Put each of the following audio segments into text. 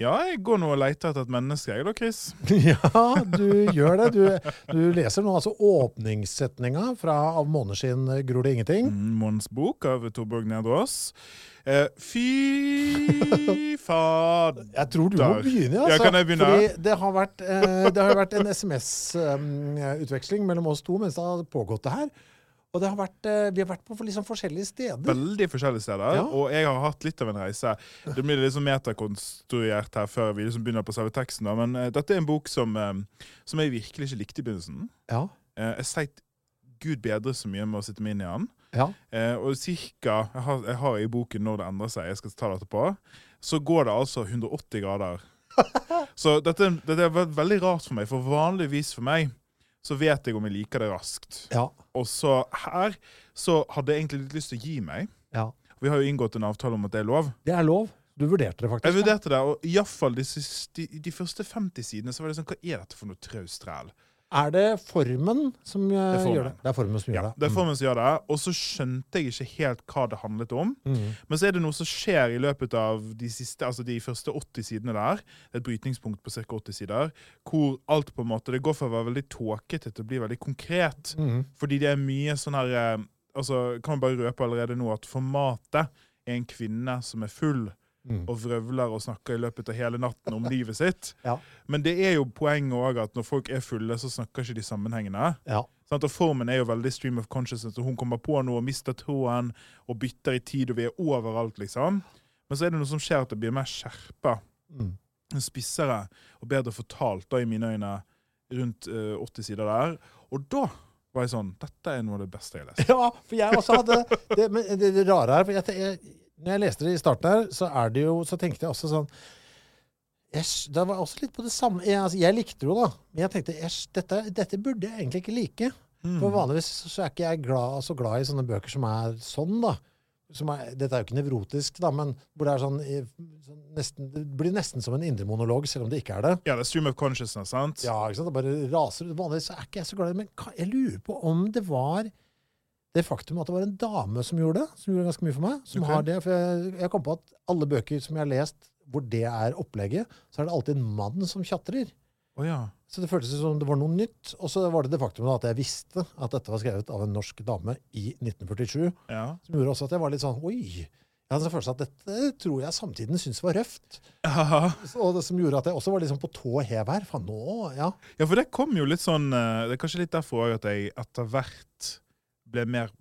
Ja, jeg går nå og leter etter et menneske, jeg da, Chris. Ja, du gjør det. Du, du leser nå altså åpningssetninga fra Av måneskinn gror det ingenting. Mm, Mons bok av Torborg Nedreås. Eh, fy fader. Jeg tror du må begynne. Altså, Ja, kan jeg begynne? Fordi det har vært, eh, det har vært en SMS-utveksling mellom oss to mens det har pågått det her. Og det har vært, eh, vi har vært på liksom forskjellige steder. Veldig forskjellige steder. Ja. Og jeg har hatt litt av en reise. Det blir sånn metakonstruert her før vi liksom begynner på selve teksten. Da. Men uh, dette er en bok som, uh, som jeg virkelig ikke likte i begynnelsen. Ja, Uh, jeg sleit gud bedre så mye med å sitte meg inn i den. ja. Og cirka jeg har, jeg har i boken når det endrer seg, jeg skal ta det etterpå, så går det altså 180 grader. Så dette, dette er veldig rart for meg, for vanligvis for meg så vet jeg om jeg liker det raskt. ja, Og så her så hadde jeg egentlig litt lyst til å gi meg. ja. Vi har jo inngått en avtale om at det er lov. Det er lov. Du vurderte det faktisk. Jeg vurderte det, og iallfall de, de, de første 50 sidene så var det sånn Hva er dette for noe traust ræl? Er det formen som eh, er formen. gjør det? Det er formen som gjør det. det er formen som gjør det. Og så skjønte jeg ikke helt hva det handlet om. Mm. Men så er det noe som skjer i løpet av de siste, altså de første 80 sidene der. Et brytningspunkt på ca. 80 sider. Hvor alt på en måte, det går fra å være veldig tåkete til å bli veldig konkret. Mm. Fordi det er mye sånn her eh, altså Kan man bare røpe allerede nå at formatet er en kvinne som er full Mm. og vrøvler og snakker i løpet av hele natten om livet sitt. Ja. Men det er jo poenget òg at når folk er fulle, så snakker ikke de sammenhengende. Ja. Og Formen er jo veldig stream of consciousness, og hun kommer på noe og mister tråden og bytter i tid, og vi er overalt, liksom. Men så er det noe som skjer at det blir mer skjerpa, Mm. spissere og bedre fortalt, da, i mine øyne, rundt uh, 80 sider der. Og da var jeg sånn Dette er noe av det beste jeg har lest. Ja, for jeg også hadde det, men det, det rare her for jeg, jeg, Når jeg leste det i starten her, så er det jo Så tenkte jeg også sånn Æsj. Det var også litt på det samme Jeg, altså, jeg likte det jo, da. Men jeg tenkte æsj, dette, dette burde jeg egentlig ikke like. Mm. For vanligvis så er ikke jeg glad, så glad i sånne bøker som er sånn, da. Som er, dette er jo ikke nevrotisk, da, men hvor det er sånn, sånn nesten, Det blir nesten som en indre monolog, selv om det ikke er det. Ja, det er stream of consciousness, sant? Ja, ikke sant? Det bare raser ut. Vanligvis er ikke jeg så glad i det, men jeg lurer på om det var det faktum at det var en dame som gjorde det, som gjorde ganske mye for meg, som okay. har det. For jeg, jeg kom på at alle bøker som jeg har lest hvor det er opplegget, så er det alltid en mann som tjatrer. Oh, ja. Så det føltes som det var noe nytt. Og så var det det faktum at jeg visste at dette var skrevet av en norsk dame i 1947, ja. som gjorde også at jeg var litt sånn Oi! Jeg hadde en følelse at dette tror jeg samtiden syntes var røft. Så, Og det som gjorde at jeg også var liksom på tå hev her. Faen, nå Ja. Ja, for det kom jo litt sånn eh, Det er kanskje litt derfor òg at jeg etter hvert ble mer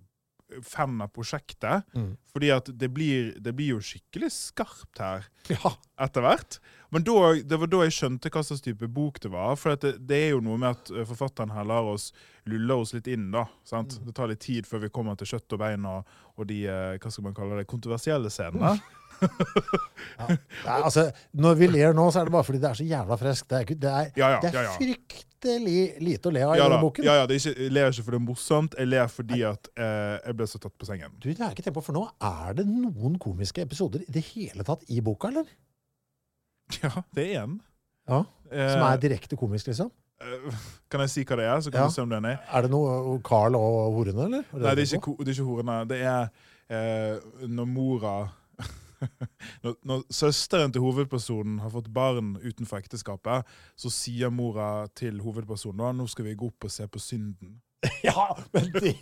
fan av prosjektet. Mm. Fordi at det blir, det blir jo skikkelig skarpt her ja. etter hvert. Men da, det var da jeg skjønte hva slags type bok det var. For det, det er jo noe med at eh, forfatteren her lar oss lulle oss litt inn. da, sant? Det tar litt tid før vi kommer til kjøtt og bein og, og de eh, hva skal man kalle det, kontroversielle scenene. Nei, altså, når vi ler nå, så er det bare fordi det er så jævla friskt. Det er, det er, Ja, ja, det er ja, ja. fryktelig lite å le av i Ja, denne boken. ja, ja, det er ikke, jeg ler ikke fordi det er morsomt, jeg ler fordi at eh, jeg ble så tatt på sengen. Du, det jeg ikke på, for nå er det noen komiske episoder i det hele tatt i boka, eller? Ja, det er en. Ja, Eh, Som er direkte komisk, liksom? eh, kan jeg si hva det er, så kan Ja. du se om du er? Er det noe Carl og horene, eller? Nei, det er ikke, det er ikke horene. Det er eh, når mora når, når søsteren til hovedpersonen har fått barn utenfor ekteskapet, så sier mora til hovedpersonen nå skal vi gå opp og se på synden. Ja, men det,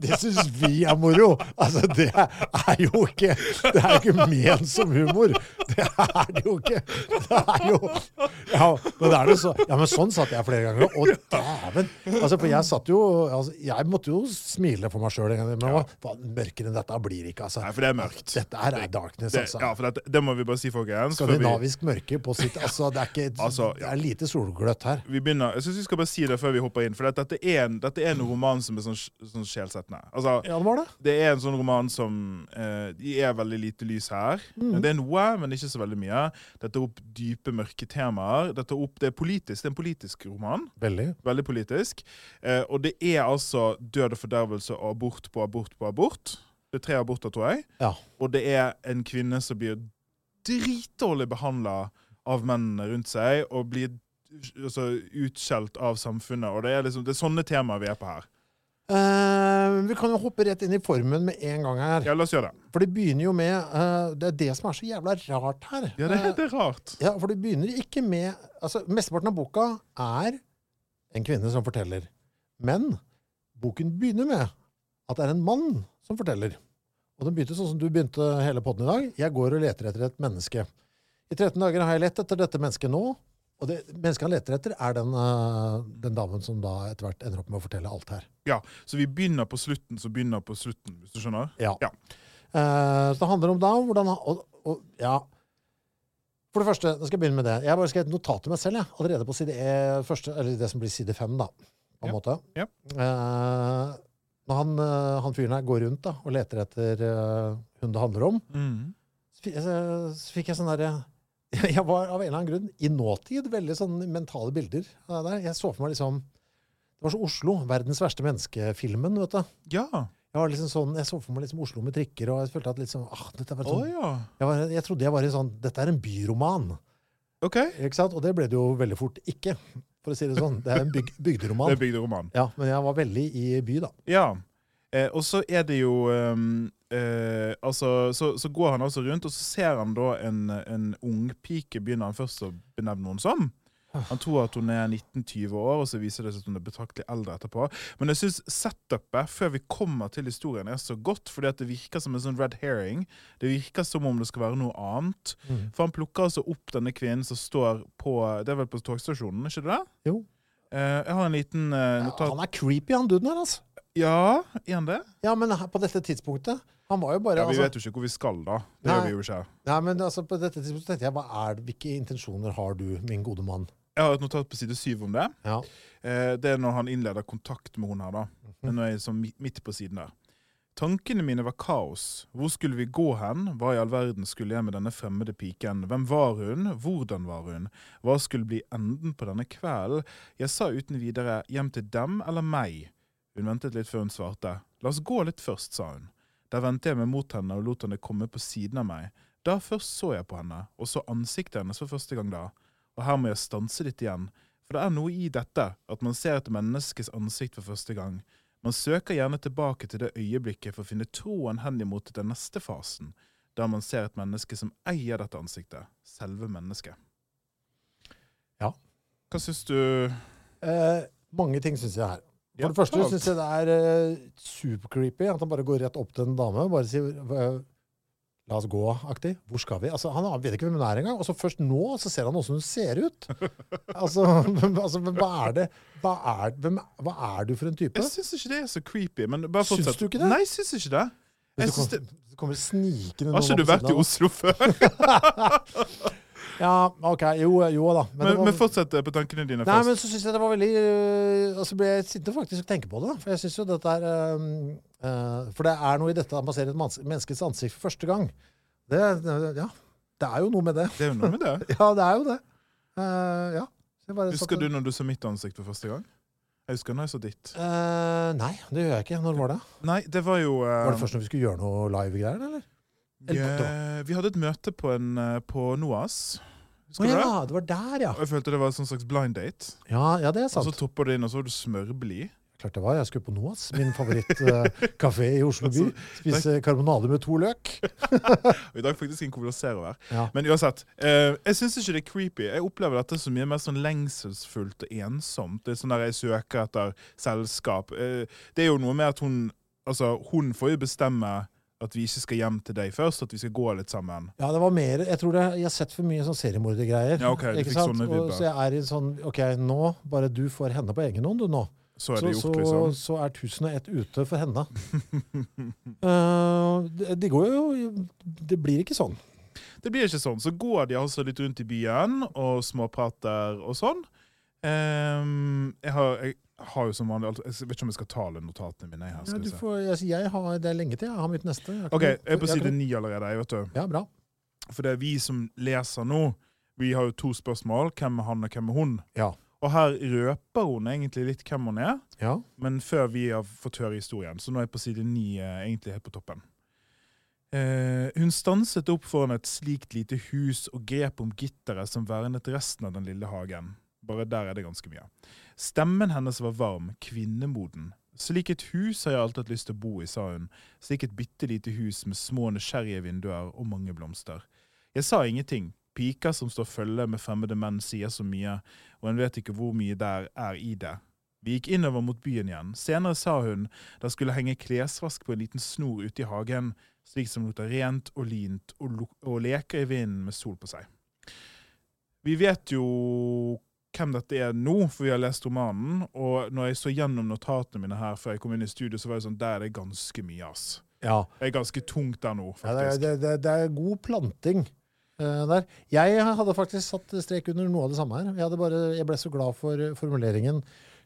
det syns vi er moro! Altså, det er jo ikke Det er jo ikke ment som humor. Det er det jo ikke. Det er jo Ja, men, det er det så, ja, men sånn satt jeg flere ganger. Å, dæven! Altså, for jeg satt jo altså, Jeg måtte jo smile for meg sjøl en gang. Men ja. hva mørkere enn dette blir ikke, altså. Nei, for det er mørkt. Dette her er darkness, Det, altså. ja, for det, det må vi bare si, folkens. Skandinavisk vi- mørke på sitt Altså, det er ikke Altså, Det er lite solgløtt her. vi begynner, jeg synes vi skal bare si det før vi hopper inn, for dette er en, dette er en roman som er sånn, sånn sjelsettende. Altså, Ja, det var det. det er en sånn roman som eh, De er veldig lite lys her. Det er noe, men ikke så veldig mye. Det tar opp dype, mørke temaer. Det, tar opp, det er politisk, det er en politisk roman. Veldig. Veldig politisk. Eh, og det er altså død og fordervelse og abort på abort på abort. Det er tre aborter, tror jeg. Ja. Og det er en kvinne som blir dritdårlig behandla av mennene rundt seg, og blir altså, utskjelt av samfunnet. Og det er, liksom, det er sånne temaer vi er på her. Uh, vi kan jo hoppe rett inn i formen med en gang her. Ja, la oss gjøre det. For det begynner jo med uh, Det er det som er så jævla rart her. Ja, det, Eh, det er rart. ja, for det begynner ikke med Altså, Mesteparten av boka er en kvinne som forteller. Men boken begynner med at det er en mann som forteller. Og den begynte sånn som du begynte hele podden i dag. Jeg går og leter etter et menneske. I 13 dager har jeg lett etter dette mennesket nå. Og det mennesket han leter etter, er den, eh, den damen som da etter hvert ender opp med å fortelle alt her. Ja, Så vi begynner på slutten, så begynner på slutten, hvis du skjønner? Ja. Ja. Uh, så det handler om da hvordan han og, og, Ja. For det første, nå skal jeg begynne med det. Jeg har bare skrevet et notat til meg selv, jeg. Allerede på side e, første, eller det som blir side fem, da. På en Ja. måte. Ja. Uh, når han, han fyren her går rundt da, og leter etter uh, hun det handler om, Mm. så jeg, så fikk jeg sånn derre Jeg var av en eller annen grunn i nåtid veldig sånn mentale bilder det der. Jeg så for meg liksom Det var så Oslo. Verdens verste menneskefilmen, vet du. Ja. Jeg, var liksom sånn, jeg så for meg liksom Oslo med trikker, og jeg følte at liksom, ah, dette var sånn, sånn, ja. jeg, var, jeg trodde jeg var i sånn Dette er en byroman. OK. Ikke sant? Og det ble det jo veldig fort ikke, for å si det sånn. Det er en byg, Det bygderoman. er bygderoman. Ja, men jeg var veldig i by, da. Ja. Eh, og så er det jo um, eh, Altså, så, så går han altså rundt, og så ser han da en, en ungpike, begynner han først å benevne henne som. Han tror at hun er 19-20 år, og så viser det seg at hun er betraktelig eldre etterpå. Men jeg syns setupet før vi kommer til historien, er så godt, fordi at det virker som en sånn red herring. Det virker som om det skal være noe annet. Mm. For han plukker altså opp denne kvinnen som står på Det er vel på togstasjonen, ikke det? Jo. Eh, jeg har en liten eh, Ja, notat... han er creepy, han duden her, altså. Ja, er han det? Ja, men på dette tidspunktet Han var jo bare Ja, Vi altså, vet jo ikke hvor vi skal, da. Det Nei. gjør vi jo ikke. Nei, men altså, på dette tidspunktet tenkte jeg, hva er det, hvilke intensjoner har du, min gode mann? Jeg har et notat på side syv om det. Ja. Eh, det er når han innleder kontakt med hun her. da. Men nå er jeg sånn midt på siden der. Tankene mine var kaos. Hvor skulle vi gå hen? Hva i all verden skulle jeg med denne fremmede piken? Hvem var hun? Hvordan var hun? Hva skulle bli enden på denne kvelden? Jeg sa uten videre hjem til dem eller meg. Hun ventet litt før hun svarte. La oss gå litt først, sa hun. Der vendte jeg meg mot henne og lot henne komme på siden av meg. Da først så jeg på henne, og så ansiktet hennes for første gang da. Og her må jeg stanse litt igjen, for det er noe i dette at man ser et menneskes ansikt for første gang. Man søker gjerne tilbake til det øyeblikket for å finne troen henimot den neste fasen, der man ser et menneske som eier dette ansiktet, selve mennesket. Ja. Hva syns du? Eh, mange ting syns jeg her. For det første syns jeg det er uh, supercreepy at han bare går rett opp til en dame og bare sier uh, La oss gå-aktig. Hvor skal vi? Altså, han vet ikke hvem hun er engang. Og så først nå så ser han åssen hun ser ut. altså, altså, hva er det hva er, hvem, hva er du for en type? Jeg syns ikke det er så creepy, men bare Syns du ikke det? Nei, jeg syns ikke det. Jeg du syns det så kommer det snikende Har ikke du vært i Oslo før? Ja, OK. Jo, jo da. Men, Men, var, men fortsett eh, på tankene dine først. Nei, men så syns jeg det var veldig øh, Og så ble jeg sittende faktisk og tenke på det. For jeg synes jo dette er øh, øh, For det er noe i dette at man ser et menneskets ansikt for første gang. Det, ja. Det er jo noe med det. Det er jo noe med det. Ja, det er jo det. Uh, ja. Husker satte- du når du så mitt ansikt for første gang? Jeg husker når jeg så ditt. Uh, nei, det gjør jeg ikke. Når var det? Nei, det var jo Uh, Var det først når vi skulle gjøre noe live-greier, eller? eller ja. Vi hadde et møte på, en, på NOAS. Husker oh, ja, det? det var der, ja. Og jeg følte det var en sånn slags blind date. Ja, ja det er sant. Og så topper det inn, og så var du smørblid. Klart det var. Jeg skulle på Noas, min favorittkafé i Oslo by. Spise karbonade med to løk. Og I dag faktisk en cola her. Ja. Men uansett, uh, jeg syns ikke det er creepy. Jeg opplever dette så mye mer sånn lengselsfullt og ensomt. Det er sånn der jeg søker etter selskap. Uh, det er jo noe med at hun Altså, hun får jo bestemme at vi ikke skal hjem til deg først, at vi skal gå litt sammen. Ja, det var mer Jeg tror det, jeg har sett for mye sånn seriemordergreier. Ja, ok, du fikk sant? sånne Og, så jeg er i en sånn OK, nå bare du får henne på egen hånd, du nå. Så er Så, det så, gjort, liksom. så er tusen og ett ute for henne. uh, det, det går jo Det blir ikke sånn. Det blir ikke sånn. Så går de altså litt rundt i byen og småprater og sånn. Um, jeg, har, jeg har jo som vanlig Jeg vet ikke om jeg skal ta alle notatene mine. Her, Ja, skal du vi se. får, altså, jeg har, det er lenge til. Jeg har mitt neste. Jeg OK, jeg er på side ni allerede. jeg, vet du. Ja, bra. For det er vi som leser nå. Vi har jo to spørsmål. Hvem er han, og hvem er hun? Ja. Og her røper hun egentlig litt hvem hun er, ja. men før vi har fått høre historien. Så nå er jeg på side ni, eh, egentlig helt på toppen. Eh, hun stanset opp foran et slikt lite hus og grep om gitteret som vernet resten av den lille hagen. Bare der er det ganske mye. Stemmen hennes var varm, kvinnemoden. Slik et hus har jeg alltid hatt lyst til å bo i, sa hun. Slik et bitte lite hus med små nysgjerrige vinduer og mange blomster. Jeg sa ingenting. Piker som står følge med fremmede menn sier så mye, og en vet ikke hvor mye der er i det. Vi gikk innover mot byen igjen. Senere sa hun det skulle henge klesvask på en liten snor ute i hagen, slik som lukter rent og lint, og, og leker i vinden med sol på seg. Vi vet jo hvem dette er nå, for vi har lest romanen. Og når jeg så gjennom notatene mine her før jeg kom inn i studio, så var det sånn, der er det ganske mye, ass. ja. Det er ganske tungt der nå, Ja, det, faktisk. det, det, er god planting uh, der. Jeg hadde faktisk satt strek under noe av det samme her. Jeg, bare, jeg ble så glad for eh, formuleringen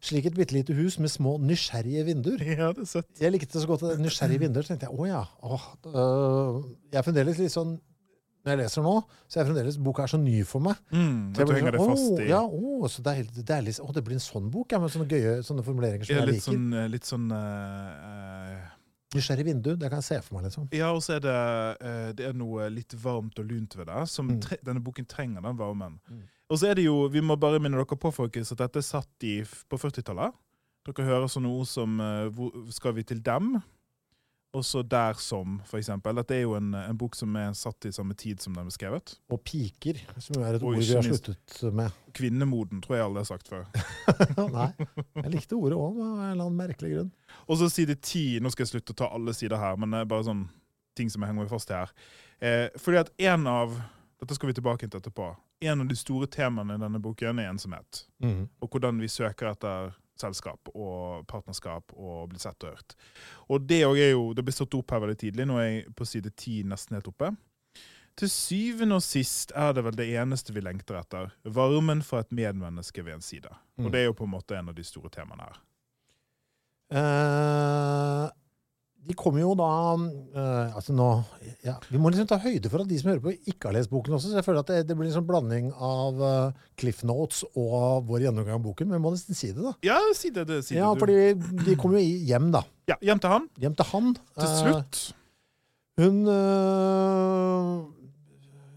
'slik et bitte lite hus med små nysgjerrige vinduer'. Ja, det er søtt. Jeg likte det så godt. Nysgjerrige vinduer. Så tenkte jeg å ja. Åh, øh, jeg er fremdeles litt sånn Når jeg leser nå, så er fremdeles boka er så ny for meg. Mm, Så jeg blir henger det sånn, fast i Ja, å, så det, er, det, er litt, å, det blir en sånn bok, ja, med sånne gøye sånne formuleringer som Ja, jeg liker. sånn, eh, litt sånn Uh, Nysgjerrig vindu, det kan jeg se for meg, liksom. Ja, og så er det, uh, det er noe litt varmt og lunt ved det. Som Mm. tre, denne boken trenger den varmen. Mm. Og så er det jo, vi må bare minne dere på folkens, at dette er satt i, på 40-tallet. Dere hører sånne ord som uh, hvor, 'Skal vi til dem?' Og så 'Der som', for eksempel. Dette er jo en, en bok som er satt i samme tid som den er skrevet. Og piker, som er et ord vi har sluttet med. Kvinnemoden, tror jeg alle har sagt før. Nei, jeg likte ordet òg, av en eller annen merkelig grunn. Og så side ti. Nå skal jeg slutte å ta alle sider her, men det er bare sånn ting som jeg henger meg fast i her. Eh, fordi at en av Dette skal vi tilbake til etterpå. En av de store temaene i denne boken er ensomhet. Mm. Og hvordan vi søker etter selskap og partnerskap og blitt sett og hørt. Og det er jo, det ble stått opp her veldig tidlig. Nå er jeg på side ti nesten helt oppe. Til syvende og sist er det vel det eneste vi lengter etter. Varmen fra et medmenneske ved en side. Mm. Og det er jo på en måte en av de store temaene her. Eh, de kommer jo da uh, altså nå, ja, Vi må liksom ta høyde for at de som hører på, ikke har lest boken også. Så jeg føler at det, det blir en sånn blanding av uh, Cliff Notes og vår gjennomgang av boken. Men vi må nesten si det, da. Ja, si det. det si det Ja, du. fordi de kommer jo hjem, da. Ja, hjem til han. Hjem til han. Til slutt. slutt. hun eh,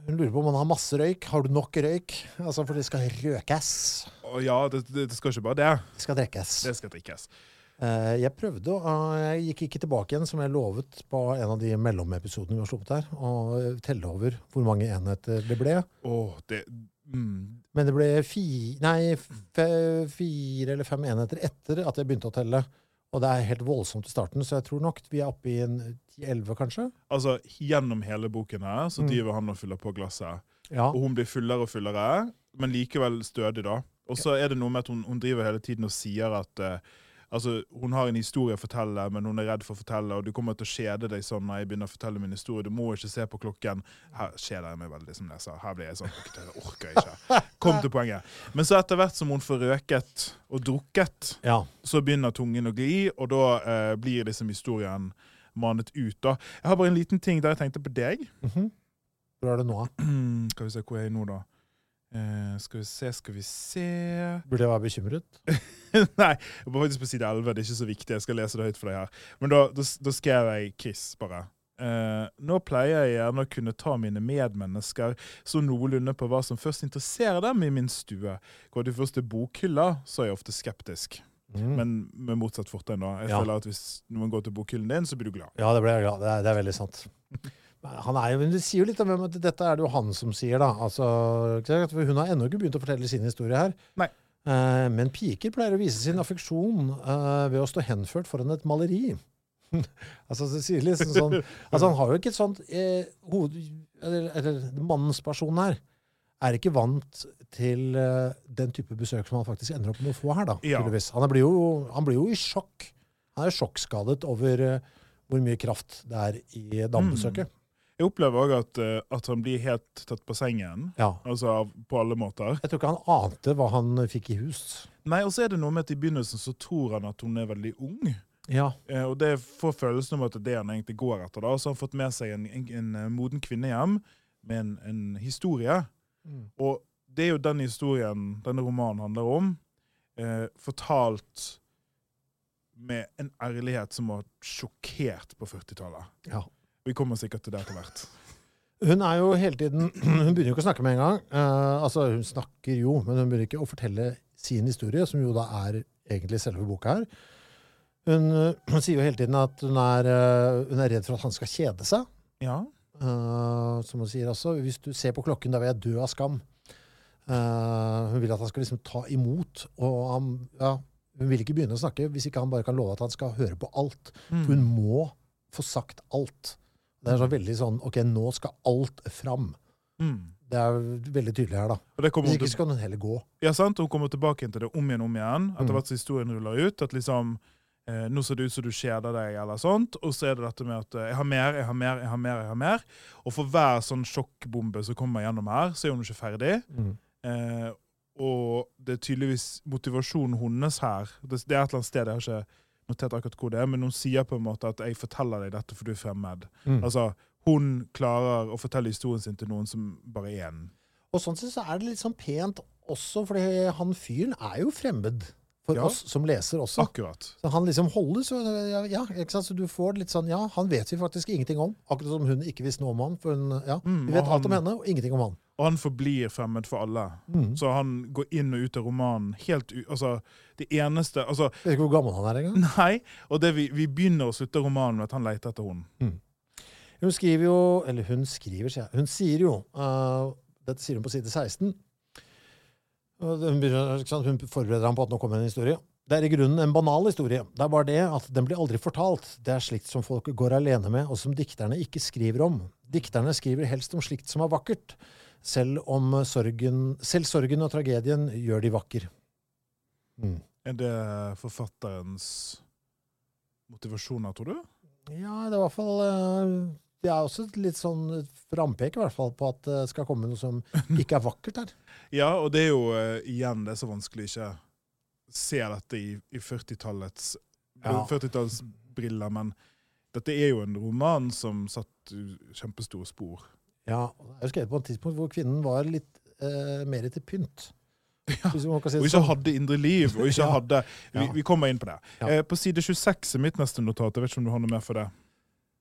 hun lurer på om han har masse røyk. Har du nok røyk? Altså, For det skal røkes. Å ja, det, det, det skal ikke bare det. Det skal drikkes. Det skal drikkes. Eh, jeg prøvde, og jeg gikk ikke tilbake igjen, som jeg lovet på en av de mellomepisodene vi har sluppet her, og telle over hvor mange enheter det ble. Oh, det mm. Men det ble fi, nei, fe, fire eller fem enheter etter at jeg begynte å telle. Og det er helt voldsomt i starten, så jeg tror nok vi er oppe i en 10-11, kanskje. Altså, gjennom hele boken her så Mm. driver han og fyller på glasset. Ja. Og hun blir fullere og fullere, men likevel stødig, da. Og så er det noe med at hun, hun driver hele tiden og sier at eh, Altså, Hun har en historie å fortelle, men hun er redd for å fortelle, og du kommer til å kjede deg sånn når jeg begynner å fortelle min historie. Du må ikke se på klokken. Her kjeder jeg meg veldig som leser. Her blir jeg sånn «Ok, Det orker jeg ikke. Kom til poenget. Men så etter hvert som hun får røket og drukket, ja. så begynner tungen å gli, og da eh, blir liksom historien manet ut. da. Jeg har bare en liten ting der jeg tenkte på deg. Mhm. Hvor er det nå? skal vi se, hvor er jeg nå, da? Eh, skal vi se, skal vi se Burde jeg være bekymret? Nei, jeg var faktisk på side 11. Det er ikke så viktig. Jeg skal lese det høyt for deg her. Men da, da, da skrev jeg Chris, bare. Uh, nå pleier jeg gjerne å kunne ta mine medmennesker så noenlunde på hva som først interesserer dem i min stue. Går de først til bokhylla, så er jeg ofte skeptisk. Mm. men med motsatt fortegn. da. Jeg Ja. føler at Hvis noen går til bokhyllen din, så blir du glad. Ja, det blir jeg glad. Det er, det er veldig sant. Han er jo, men Det sier jo litt om hvem dette er det jo han som sier, da. Altså, hun har ennå ikke begynt å fortelle sin historie her. Nei. Eh, men piker pleier å vise sin affeksjon eh, ved å stå henført foran et maleri. altså, det sier liksom sånn Altså, han har jo ikke et sånt eh, hoved... Eller, eller mannens person her er ikke vant til uh, den type besøk som han faktisk ender opp med å få her, da. Ja. Han, blir jo, han blir jo i sjokk. Han er jo sjokkskadet over uh, hvor mye kraft det er i damebesøket. Jeg opplever òg at, eh, at han blir helt tatt på sengen. Ja. Altså på alle måter. Jeg tror ikke han ante hva han fikk i hus. Nei, og så er det noe med at i begynnelsen så tror han at hun er veldig ung. Ja. Eh, og det får følelsen om at det er det han egentlig går etter. da. Så har han fått med seg en, en, en eh, moden kvinne hjem med en, en historie. Mm. Og det er jo den historien denne romanen handler om, eh, fortalt med en ærlighet som har sjokkert på 40-tallet. ja. Vi kommer sikkert til det etter hvert. Hun er jo hele tiden Hun begynner jo ikke å snakke med en gang. Eh, altså, hun snakker jo, men hun begynner ikke å fortelle sin historie, som jo da er egentlig selve boka her. Hun, hun sier jo hele tiden at hun er, eh, hun er redd for at han skal kjede seg. Ja. Eh, som hun sier også. Hvis du ser på klokken, da vil jeg dø av skam. Eh, hun vil at han skal liksom ta imot. Og han, ja, hun vil ikke begynne å snakke hvis ikke han bare kan love at han skal høre på alt. For hun må få sagt alt. Det er så veldig sånn OK, nå skal alt fram. Mm. Det er veldig tydelig her, da. Og det kommer Hvis ikke så hun heller gå. ja, sant? Hun kommer tilbake til det om igjen om igjen, etter Mm. hvert som historien ruller ut. At liksom eh, Nå ser det ut som du kjeder deg, eller sånt. Og så er det dette med at eh, jeg har mer, jeg har mer, jeg har mer. jeg har mer. Og for hver sånn sjokkbombe som kommer gjennom her, så er hun ikke ferdig. Eh, og det er tydeligvis motivasjonen hennes her. Det, det er et eller annet sted, jeg har ikke notert akkurat hvor det er, men hun sier på en måte at 'jeg forteller deg dette for du er fremmed'. Mm. Altså, Hun klarer å fortelle historien sin til noen som bare er en. Og sånn sett så er det litt sånn pent også, for han fyren er jo fremmed for Ja. oss som leser også. Akkurat. Så han liksom holder jo ja, ja, ikke sant? Så du får litt sånn Ja, han vet vi faktisk ingenting om. Akkurat som hun ikke visste noe om han. For hun, ja, Mm, vi vet alt om henne, og ingenting om han. Og han forblir fremmed for alle. Mm. Så han går inn og ut av romanen helt u... Altså, det eneste Altså, Vet ikke hvor gammel han er engang. nei. Og det vi, vi begynner å slutte romanen med at han leter etter henne. Hun skriver jo Eller hun skriver, sier jeg. Hun sier jo uh, Dette sier hun på side 16. Hun, begynner, hun forbereder ham på at nå kommer en historie. Det er i grunnen en banal historie. Det er bare det at den blir aldri fortalt. Det er slikt som folk går alene med, og som dikterne ikke skriver om. Dikterne skriver helst om slikt som er vakkert, selv om sorgen, selv sorgen og tragedien gjør de vakker. Mm. Er det forfatterens motivasjoner, tror du? Ja, det er i hvert fall eh, Det er også et litt sånn frampek i hvert fall på at det skal komme noe som ikke er vakkert her. Ja, og det er jo eh, igjen det er så vanskelig ikke se dette i, i 40-tallets Ja. 40 briller, men dette er jo en roman som satt kjempestore spor. Ja, det er jo skrevet på et tidspunkt hvor kvinnen var litt eh, mer til pynt. Ja. si Og ikke sånn. hadde indre liv. og ikke Ja. hadde... Vi, vi kommer inn på det. Ja. Eh, på side 26 er mitt neste notat. Jeg vet ikke om du har noe mer for det.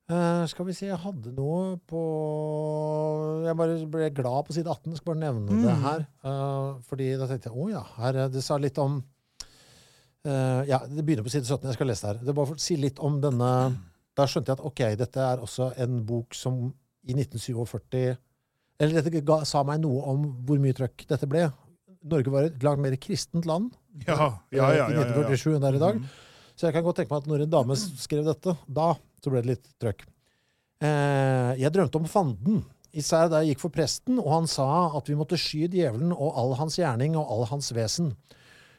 Eh, skal vi se, jeg hadde noe på Jeg bare ble glad på side 18. Jeg skal bare nevne det Mm. her. Uh, fordi da tenkte jeg å ja, her, det sa litt om uh, Ja, det begynner på side 17. Jeg skal lese det her. Det bare for å si litt om denne Da skjønte jeg at ok, dette er også en bok som i 1947 Eller dette ga, sa meg noe om hvor mye trøkk dette ble. Norge var et langt mer kristent land Ja, ja, ja. eh, i ja, ja. 1947 enn det er i dag. Mhm. Så jeg kan godt tenke meg at når en dame skrev dette, da så ble det litt trøkk. Eh, jeg drømte om fanden, især da jeg gikk for presten, og han sa at vi måtte sky djevelen og all hans gjerning og all hans vesen.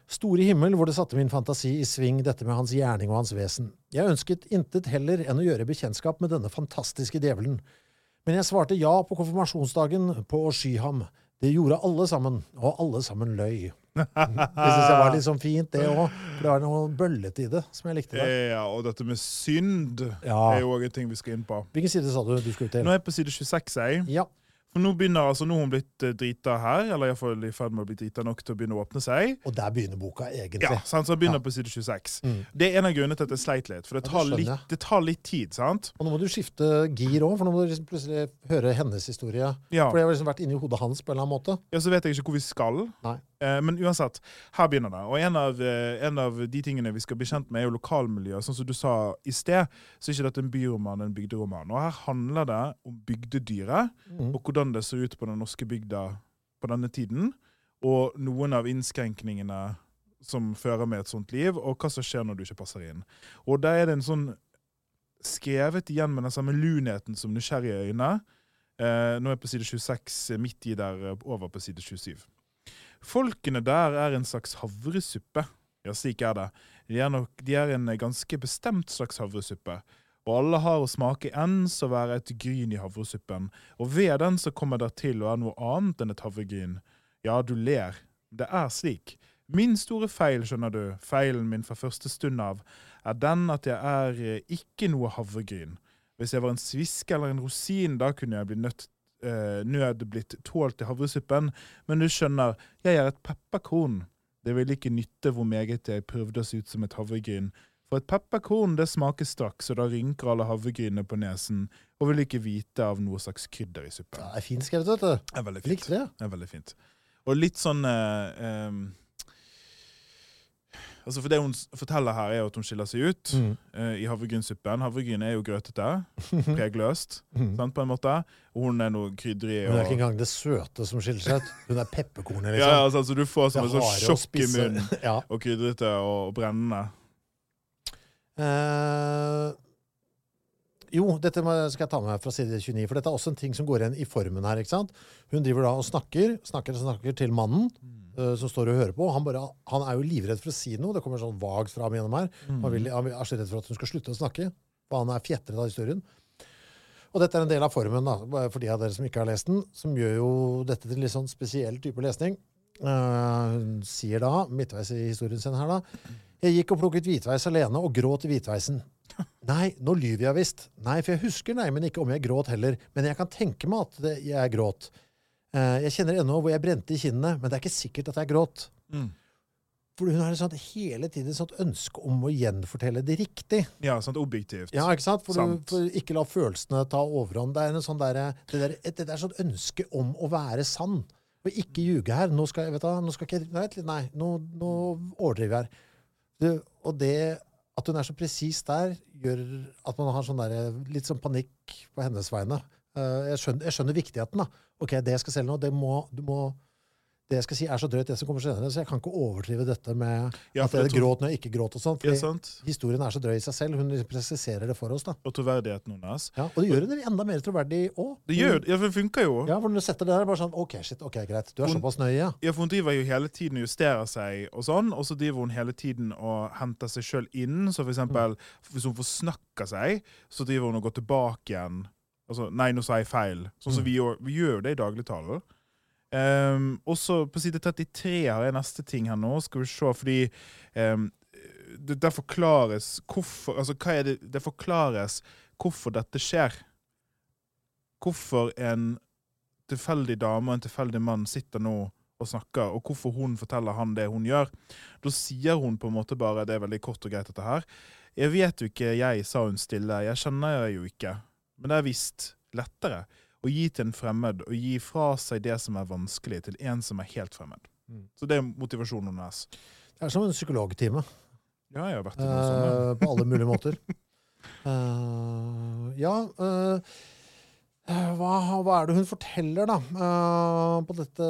Store himmel, hvor det satte min fantasi i sving, dette med hans gjerning og hans vesen. Jeg ønsket intet heller enn å gjøre bekjentskap med denne fantastiske djevelen. Men jeg svarte ja på konfirmasjonsdagen på å sky ham. Det gjorde alle sammen, og alle sammen løy. Det syns jeg var litt sånn fint, det òg. For det var noe bøllete i det som jeg likte. der. Ja, og dette med synd Ja. er jo òg en ting vi skal inn på. Hvilken side sa du du skulle til? Nå er jeg på side 26. Jeg. Ja. For nå begynner altså, nå har hun blitt eh, drita her, eller iallfall i ferd med å bli drita nok til å begynne å åpne seg. Og der begynner boka, egentlig. Ja, sant? Så begynner Ja. på side 26. Mm. Det er en av grunnene til at jeg sleit litt. For det Ja, det tar, skjønner litt, det tar litt tid, sant? Og nå må du skifte gir òg, for nå må du liksom plutselig høre hennes historie. Ja. For det har liksom vært inni hodet hans på en eller annen måte. ja, Så vet jeg ikke hvor vi skal. Nei. Eh, men uansett, her begynner det. Og en av, eh, en av de tingene vi skal bli kjent med, er jo lokalmiljøet. Sånn som du sa i sted, så er ikke dette en byroman, en bygderoman. Og her handler det om bygdedyret, Mm. og hvordan det ser ut på den norske bygda på denne tiden. Og noen av innskrenkningene som fører med et sånt liv, og hva som skjer når du ikke passer inn. Og der er det en sånn skrevet igjen med den samme lunheten som nysgjerrige øyne. Eh, nå er jeg på side 26, midt i der, over på side 27. Folkene der er en slags havresuppe. Ja, slik er det. De er, nok, de er en ganske bestemt slags havresuppe. Og alle har å smake ens å være et gryn i havresuppen. Og ved den så kommer det til å være noe annet enn et havregryn. Ja, du ler. Det er slik. Min store feil, skjønner du, feilen min fra første stund av, er den at jeg er eh, ikke noe havregryn. Hvis jeg var en sviske eller en rosin, da kunne jeg bli nødt eh, nød blitt tålt i havresuppen, men du skjønner, jeg er et pepperkorn. Det ville ikke nytte hvor meget jeg prøvde å se ut som et havregryn. For et pepperkorn det smaker straks, og da rynker alle havregrynene på nesen og vil ikke vite av noe slags krydder i suppen. Det er fint skrevet, vet du. Det er veldig fint. det. Det er veldig fint. Og litt sånn eh, eh, Altså For det hun forteller her, er at hun skiller seg ut Mm. eh, i havregrynsuppen. Havregryn er jo grøtete, pregløst, Mm. sant, på en måte. Og hun er noe krydrig. Hun er ikke engang det søte som skiller seg ut. Hun er pepperkornet, ja, liksom. altså, altså, du får Det en sånn sjokk i munnen. Ja. Og krydrete og, og brennende. Eh, jo, dette skal jeg ta med fra side 29, for dette er også en ting som går igjen i formen her. ikke sant? Hun driver da og snakker, snakker og snakker til mannen uh, som står og hører på. Han, bare, han er jo livredd for å si noe. Det kommer sånn vagt fra ham gjennom her. Han, vil, han er så redd for at hun skal slutte å snakke. For han er fjetret av historien. Og dette er en del av formen, da, for de av dere som ikke har lest den, som gjør jo dette til en litt sånn spesiell type lesning. Uh, hun sier da, midtveis i historien sin her, da Jeg gikk og plukket hvitveis alene og gråt i hvitveisen. Nei, nå lyver jeg visst. Nei, for jeg husker neimen ikke om jeg gråt heller, men jeg kan tenke meg at det, jeg gråt. Eh, jeg kjenner ennå hvor jeg brente i kinnene, men det er ikke sikkert at jeg gråt. Mm. For hun har sånt, hele tiden et sånt ønske om å gjenfortelle det riktig. Ja, sånn objektivt. Ja, ikke sant? For, du, for ikke la følelsene ta overhånd. Det er en sånn der, det, der, et, et, sånn ønske om å være sann. Og ikke ljuge her. Nå skal jeg, vet du, nå skal ikke, nei, nå, nå overdriver jeg her. Det, og det at hun er så presis der, gjør at man har sånn der, litt sånn panikk på hennes vegne. Eh, jeg, skjønner, jeg skjønner viktigheten. da. Ok, det jeg skal selge nå, det må, du må det jeg skal si er så drøyt, det som kommer senere, så jeg kan ikke overdrive dette med Ja, at det tror- gråt når jeg ikke gråt og sånt. Ja, fordi sant? historien er så drøy i seg selv. Hun liksom presiserer det for oss. da. Og troverdigheten hennes. Ja, og det gjør henne enda mer troverdig òg. Det gjør ja, for det funker jo. Ja, for når du setter det der, bare sånn OK, shit, ok, greit. Du er Hun- såpass nøye, ja. Ja, for Hun driver jo hele tiden og justerer seg, og sånn, og så driver hun hele tiden og henter seg sjøl inn. Så for eksempel, hvis hun forsnakker seg, så driver hun og går tilbake igjen. Altså, Nei, nå sa jeg feil. Sånn som vi, gjør, vi gjør det i dagligtalen. Um, også på side 33 har jeg neste ting her nå. Skal vi se, fordi um, det, Der forklares hvorfor Altså, hva er det Det forklares hvorfor dette skjer. Hvorfor en tilfeldig dame og en tilfeldig mann sitter nå og snakker, og hvorfor hun forteller han det hun gjør. Da sier hun på en måte bare Det er veldig kort og greit, dette her. Jeg vet jo ikke, jeg, sa hun stille. Jeg kjenner jeg jo ikke. Men det er visst lettere å gi til en fremmed, og gi fra seg det som er vanskelig, til en som er helt fremmed. Mm. Så det er motivasjonen hennes. Det er som en psykologtime. Ja, jeg har vært i noe sånt. ja. eh, på alle mulige måter. uh, ja eh, eh, hva, hva er det hun forteller, da? Uh, på dette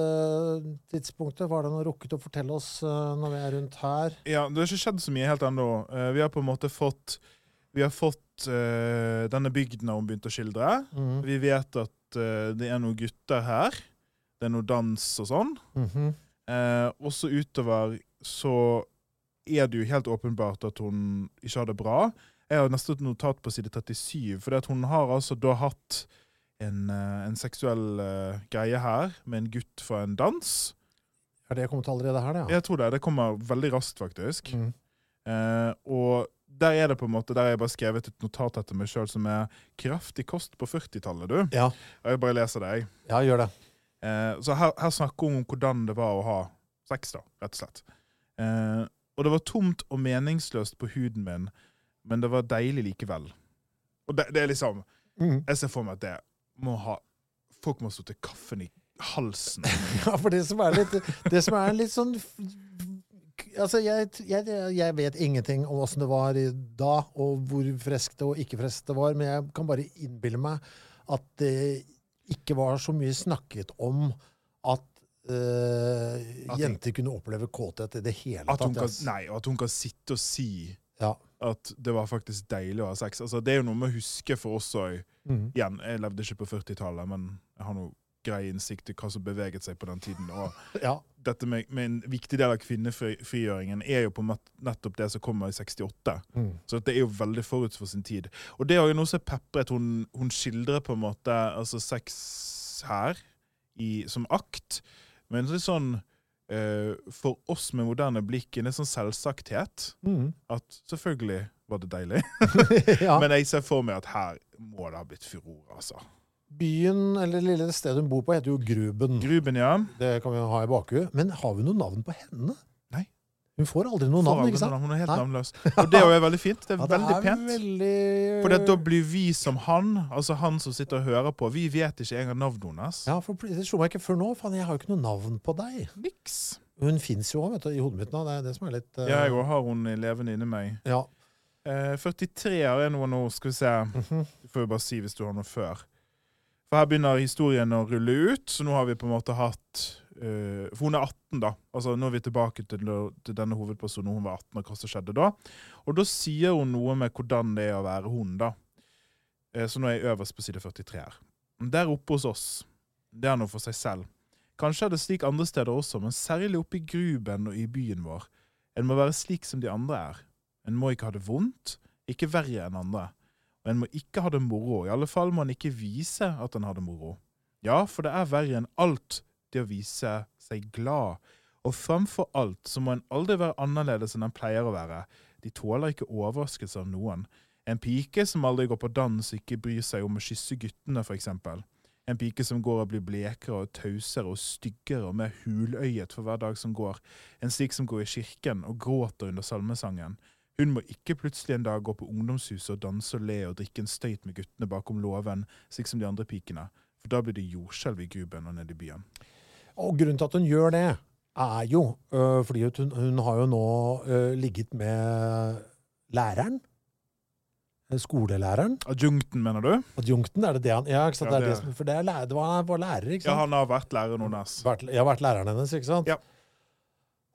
tidspunktet? Hva er det noe rukket å fortelle oss uh, når vi er rundt her? Ja, det har ikke skjedd så mye helt ennå. Uh, vi har på en måte fått Vi har fått eh, denne bygden har hun begynt å skildre. Mm. Vi vet at uh, det er noen gutter her. Det er noe dans og sånn. Mhm. Eh, også utover så er det jo helt åpenbart at hun ikke har det bra. Jeg har nesten et notat på side 37, for hun har altså da hatt en, en seksuell greie her med en gutt fra en dans. Er det kommet allerede her, det? Ja. Jeg tror det. Det kommer veldig raskt, faktisk. Mm. Og der er det på en måte, der har jeg bare skrevet et notat etter meg sjøl som er 'kraftig kost på 40-tallet', du. Ja. Og jeg bare leser det, jeg. ja, gjør det. Eh, så her, her snakker hun om hvordan det var å ha sex, da, rett og slett. Eh, og det var tomt og meningsløst på huden min, men det var deilig likevel. Og det, det er liksom mm. Jeg ser for meg at det må ha Folk må stått til kaffen i halsen. Ja, for det som er litt, det som er litt sånn Altså, jeg, jeg, jeg vet ingenting om åssen det var da, og hvor friskt og ikke friskt det var, men jeg kan bare innbille meg at det ikke var så mye snakket om at eh, jenter kunne oppleve kåthet i det hele tatt. kan, nei, og at hun kan sitte og si Ja. at det var faktisk deilig å ha sex. Altså, det er jo noe med å huske for oss òg. Mm. Igjen, jeg levde ikke på 40-tallet, men jeg har noe grei innsikt i hva som beveget seg på den tiden. Og ja. dette med, med en viktig del av kvinnefrigjøringen er jo på nett- nettopp det som kommer i 68. Mm. Så det er jo veldig forut for sin tid. Og det er jo noe som pepret. Hun, hun skildrer på en måte altså sex her i, som akt, men litt sånn uh, For oss med moderne blikk, en sånn selvsakthet. Mm. At selvfølgelig var det deilig, ja. men jeg ser for meg at her må det ha blitt furore, altså. Byen, eller det lille stedet hun bor på, heter jo Gruben. Gruben, ja. Det kan vi ha i bakhuet. Men har vi noe navn på henne? Nei. Hun får aldri noe navn, ikke sant? navn. Hun er helt Nei. navnløs. Og det er jo veldig fint. Det er Ja, veldig er pent. Veldig... For da blir vi som han, altså han som sitter og hører på, vi vet ikke engang navnet hennes. Ja, for det slo meg ikke før nå. Faen, jeg har jo ikke noe navn på deg. Niks. Hun fins jo òg, vet du, i hodet mitt nå. Det er det som er litt Ja, Jeg òg har hun levende inni meg. Ja. Uh, 43 er noe nå, skal vi se. Mhm. Du får jo bare si hvis du har noe før. For her begynner historien å rulle ut, så nå har vi på en måte hatt uh, For hun er 18, da. Altså Nå er vi tilbake til, til denne hovedpersonen. Hun var 18, og hva som skjedde da. Og da sier hun noe med hvordan det er å være hun, da. Uh, så nå er jeg øverst på side 43 her. Der oppe hos oss, det er noe for seg selv. Kanskje er det slik andre steder også, men særlig oppe i Gruben og i byen vår. En må være slik som de andre er. En må ikke ha det vondt, ikke verre enn andre. Og en må ikke ha det moro, i alle fall må en ikke vise at en har det moro. Ja, for det er verre enn alt det å vise seg glad. Og framfor alt så må en aldri være annerledes enn en pleier å være. De tåler ikke overraskelse av noen. En pike som aldri går på dans ikke bryr seg om å kysse guttene, for eksempel. En pike som går og blir blekere og tausere og styggere og mer huløyet for hver dag som går. En slik som går i kirken og gråter under salmesangen. Hun må ikke plutselig en dag gå på ungdomshuset og danse og le og drikke en støyt med guttene bakom låven, slik som de andre pikene. For da blir det jordskjelv i Gruben og nede i byen. Og grunnen til at hun gjør det, er jo øh, fordi hun, hun har jo nå øh, ligget med læreren. Skolelæreren. Adjunkten, mener du? Adjunkten, er det det han Ja, ikke sant? Ja, det er det det som, for det, er det var, var lærer, ikke sant? Ja, han har vært læreren hennes. Jeg har vært læreren hennes, ikke sant? Ja.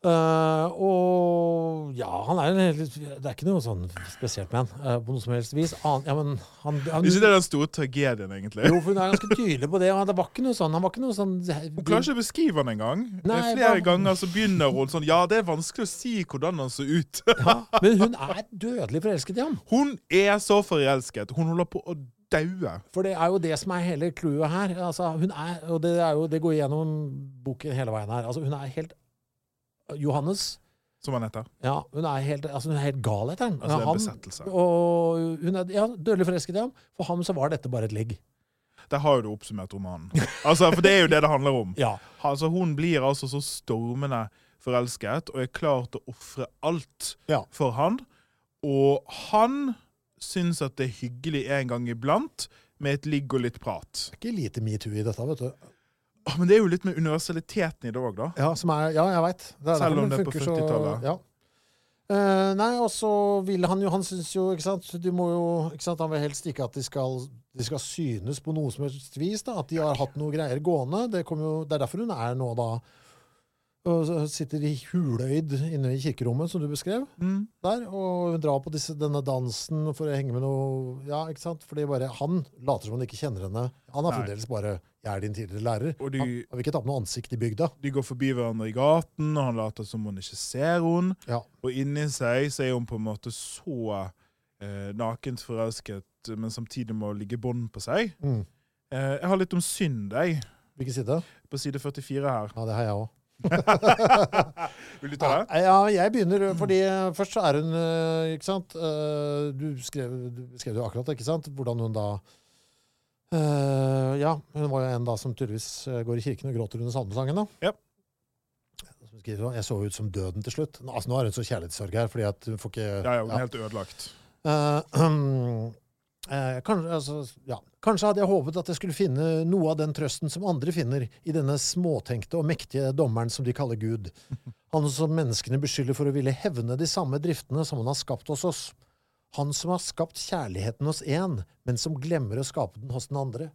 Eh, og ja, han er en helt Det er ikke noe sånn spesielt med han, uh, på noe som helst vis. An, ja, men han, han Ikke det er den store tragedien, egentlig. Jo, for hun er ganske tydelig på det. Og det var ikke noe sånn Han var ikke noe sånn Hun klarer ikke å beskrive han engang. Er Flere hva- ganger så begynner hun sånn Ja, det er vanskelig å si hvordan han så ut. ja, Men hun er dødelig forelsket i ham. Hun er så forelsket. Hun holder på å daue. For det er jo det som er hele clouet her. Altså, hun er, og det, er jo, det går gjennom boken hele veien her. Altså, hun er helt Johannes Som han heter. ja, hun er helt, altså, hun er helt gal etter ham. Altså, det er en Han- besettelse. Og hun er ja, dødelig forelsket i ham. For ham så var dette bare et ligg. Der har jo du oppsummert romanen. Altså, For det er jo det det handler om. Ja. Altså, Hun blir altså så stormende forelsket og er klar til å ofre alt Ja. for han. Og han syns at det er hyggelig en gang iblant med et ligg og litt prat. Det er Ikke lite metoo i dette, vet du. Åh, Men det er jo litt med universaliteten i det òg, da. Ja, som er, ja jeg veit. Selv om det er på 40-tallet. Ja. Uh, nei, og så vil han jo Han syns jo, ikke sant Du må jo ikke sant, Han vil helst ikke at de skal, de skal synes på noe som helst vis. da At de har hatt noe greier gående. Det, jo, det er derfor hun er nå da og sitter i huløyd inne i kirkerommet, som du beskrev. Mm. der, Og hun drar på disse, denne dansen for å henge med noe Ja, ikke sant? Fordi bare han later som han ikke kjenner henne. Han er fremdeles bare 'jeg er din tidligere lærer'. Og de- Han har ikke tatt noe ansikt i bygda. De går forbi hverandre i gaten, og han later som hun ikke ser henne. Ja. Og inni seg så er hun på en måte så eh, nakent forelsket, men samtidig må ligge bånd på seg. Mm. Eh, jeg har litt om synd, jeg, Hvilken side? på side 44 her. Ja, det har jeg òg. Vil du ta det? Ja, jeg begynner fordi først så er hun eh, Ikke sant eh, Du skrev, du skrev jo akkurat, ikke sant? Hvordan hun da eh, Ja, hun var jo en da som tydeligvis eh, går i kirken og gråter under salmesangen, da. Ja. Jeg så ut som døden til slutt. Altså, nå er hun så kjærlighetssorg her, fordi at hun får ikke Ja, ja, hun er helt ødelagt. Uh, um, uh, kanskje, altså, ja. kanskje hadde jeg håpet at jeg skulle finne noe av den trøsten som andre finner i denne småtenkte og mektige dommeren som de kaller Gud. Han som menneskene beskylder for å ville hevne de samme driftene som han har skapt hos oss. Han som har skapt kjærligheten hos én, men som glemmer å skape den hos den andre.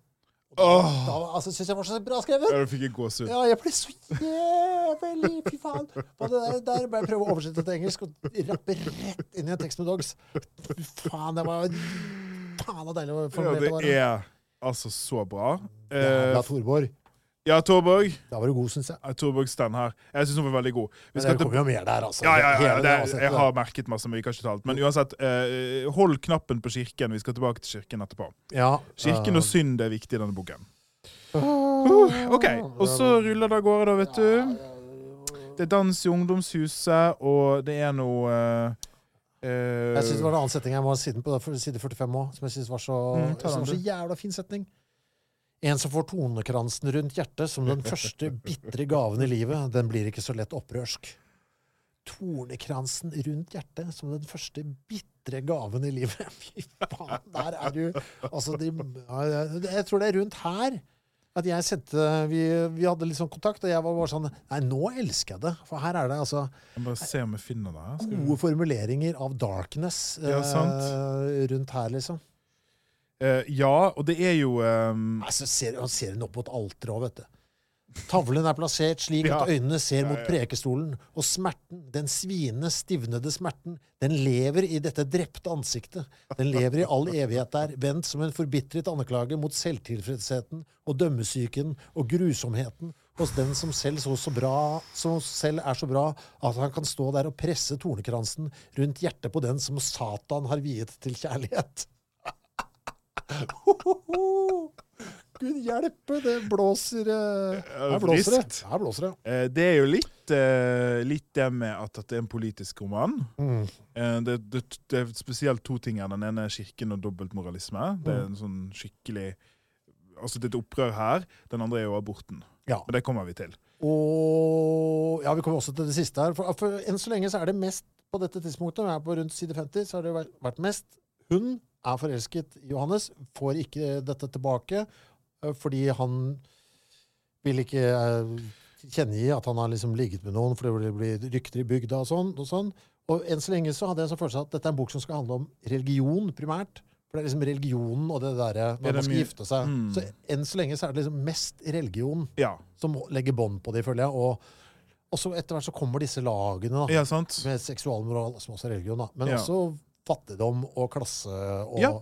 Åh, Da altså, syns jeg var så bra skrevet! ja, da fikk en gåsehud. Ja, jeg ble så jævlig Fy faen! Og det der, der jeg prøve å oversette til engelsk og rappe rett inn i en tekst med dogs. Fy faen, det var faen så deilig å Ja, det er altså så bra. Eh, Jævla Torborg. Ja, Torborg. Da var du god, syns jeg. Torborg her. Jeg syns hun var veldig god. Vi Men det kommer jo mer der, altså. Ja, ja, ja, det, jeg har merket masse, men vi kan ikke ta alt. Men uansett, eh, hold knappen på kirken. Vi skal tilbake til kirken etterpå. ja, Kirken eh, og synd er viktig i denne boken. Uh, OK. Og så ruller det av gårde, da, vet du. Det er dans i ungdomshuset, og det er noe eh, eh, Jeg syns det var en annen setning jeg må ha siden på side 45 òg, som jeg syns var, så, Mm, var så jævla fin setning. En som får tonekransen rundt hjertet som den første bitre gaven i livet, den blir ikke så lett opprørsk. Tornekransen rundt hjertet som den første bitre gaven i livet. Fy faen, der er du Altså, de, jeg- tror det er rundt her at jeg sendte vi, vi hadde litt sånn kontakt, og jeg var bare sånn Nei, nå elsker jeg det. For her er det altså bare se om jeg finner det. Gode formuleringer av darkness Ja, eh, rundt her, liksom. Eh, ja, og det er jo um... Altså, ser, han ser den opp mot alteret òg, vet du. Tavlen er plassert slik Ja. at øynene ser mot prekestolen, og smerten, den sviende, stivnede smerten, den lever i dette drepte ansiktet. Den lever i all evighet der, vendt som en forbitret anklage mot selvtilfredsheten og dømmesyken og grusomheten hos den som selv, så, så bra, som selv er så bra at han kan stå der og presse tornekransen rundt hjertet på den som Satan har viet til kjærlighet. Gud hjelpe, det blåser eh, det Her blåser det. Her blåser det. eh, Det er jo litt, eh, litt det med at, det er en politisk roman. Mm. Det, det, det er spesielt to ting her. Den ene er kirken og dobbeltmoralisme. Det er en sånn skikkelig Altså det er et opprør her. Den andre er jo aborten. Ja. Men det kommer vi til. Og ja, vi kommer også til det siste her. For, for enn så lenge så er det mest på dette tidspunktet, når jeg er på rundt side 50, så har det vært, mest Hun er forelsket i Johannes, får ikke dette tilbake eh, fordi han vil ikke kjenne i at han har liksom ligget med noen, for det blir rykter i bygda og sånn. Og sånn. Og enn så lenge så hadde jeg en sånn følelse at dette er en bok som skal handle om religion primært. For det er liksom religionen og det derre Er når det man skal gifte seg. Mm. Så enn så lenge så er det liksom mest religion Ja, som legger bånd på de, føler jeg. Og, og så etter hvert så kommer disse lagene da, ja med seksualmoral, som også er religion, da. men Ja. også fattigdom og klasse og Ja.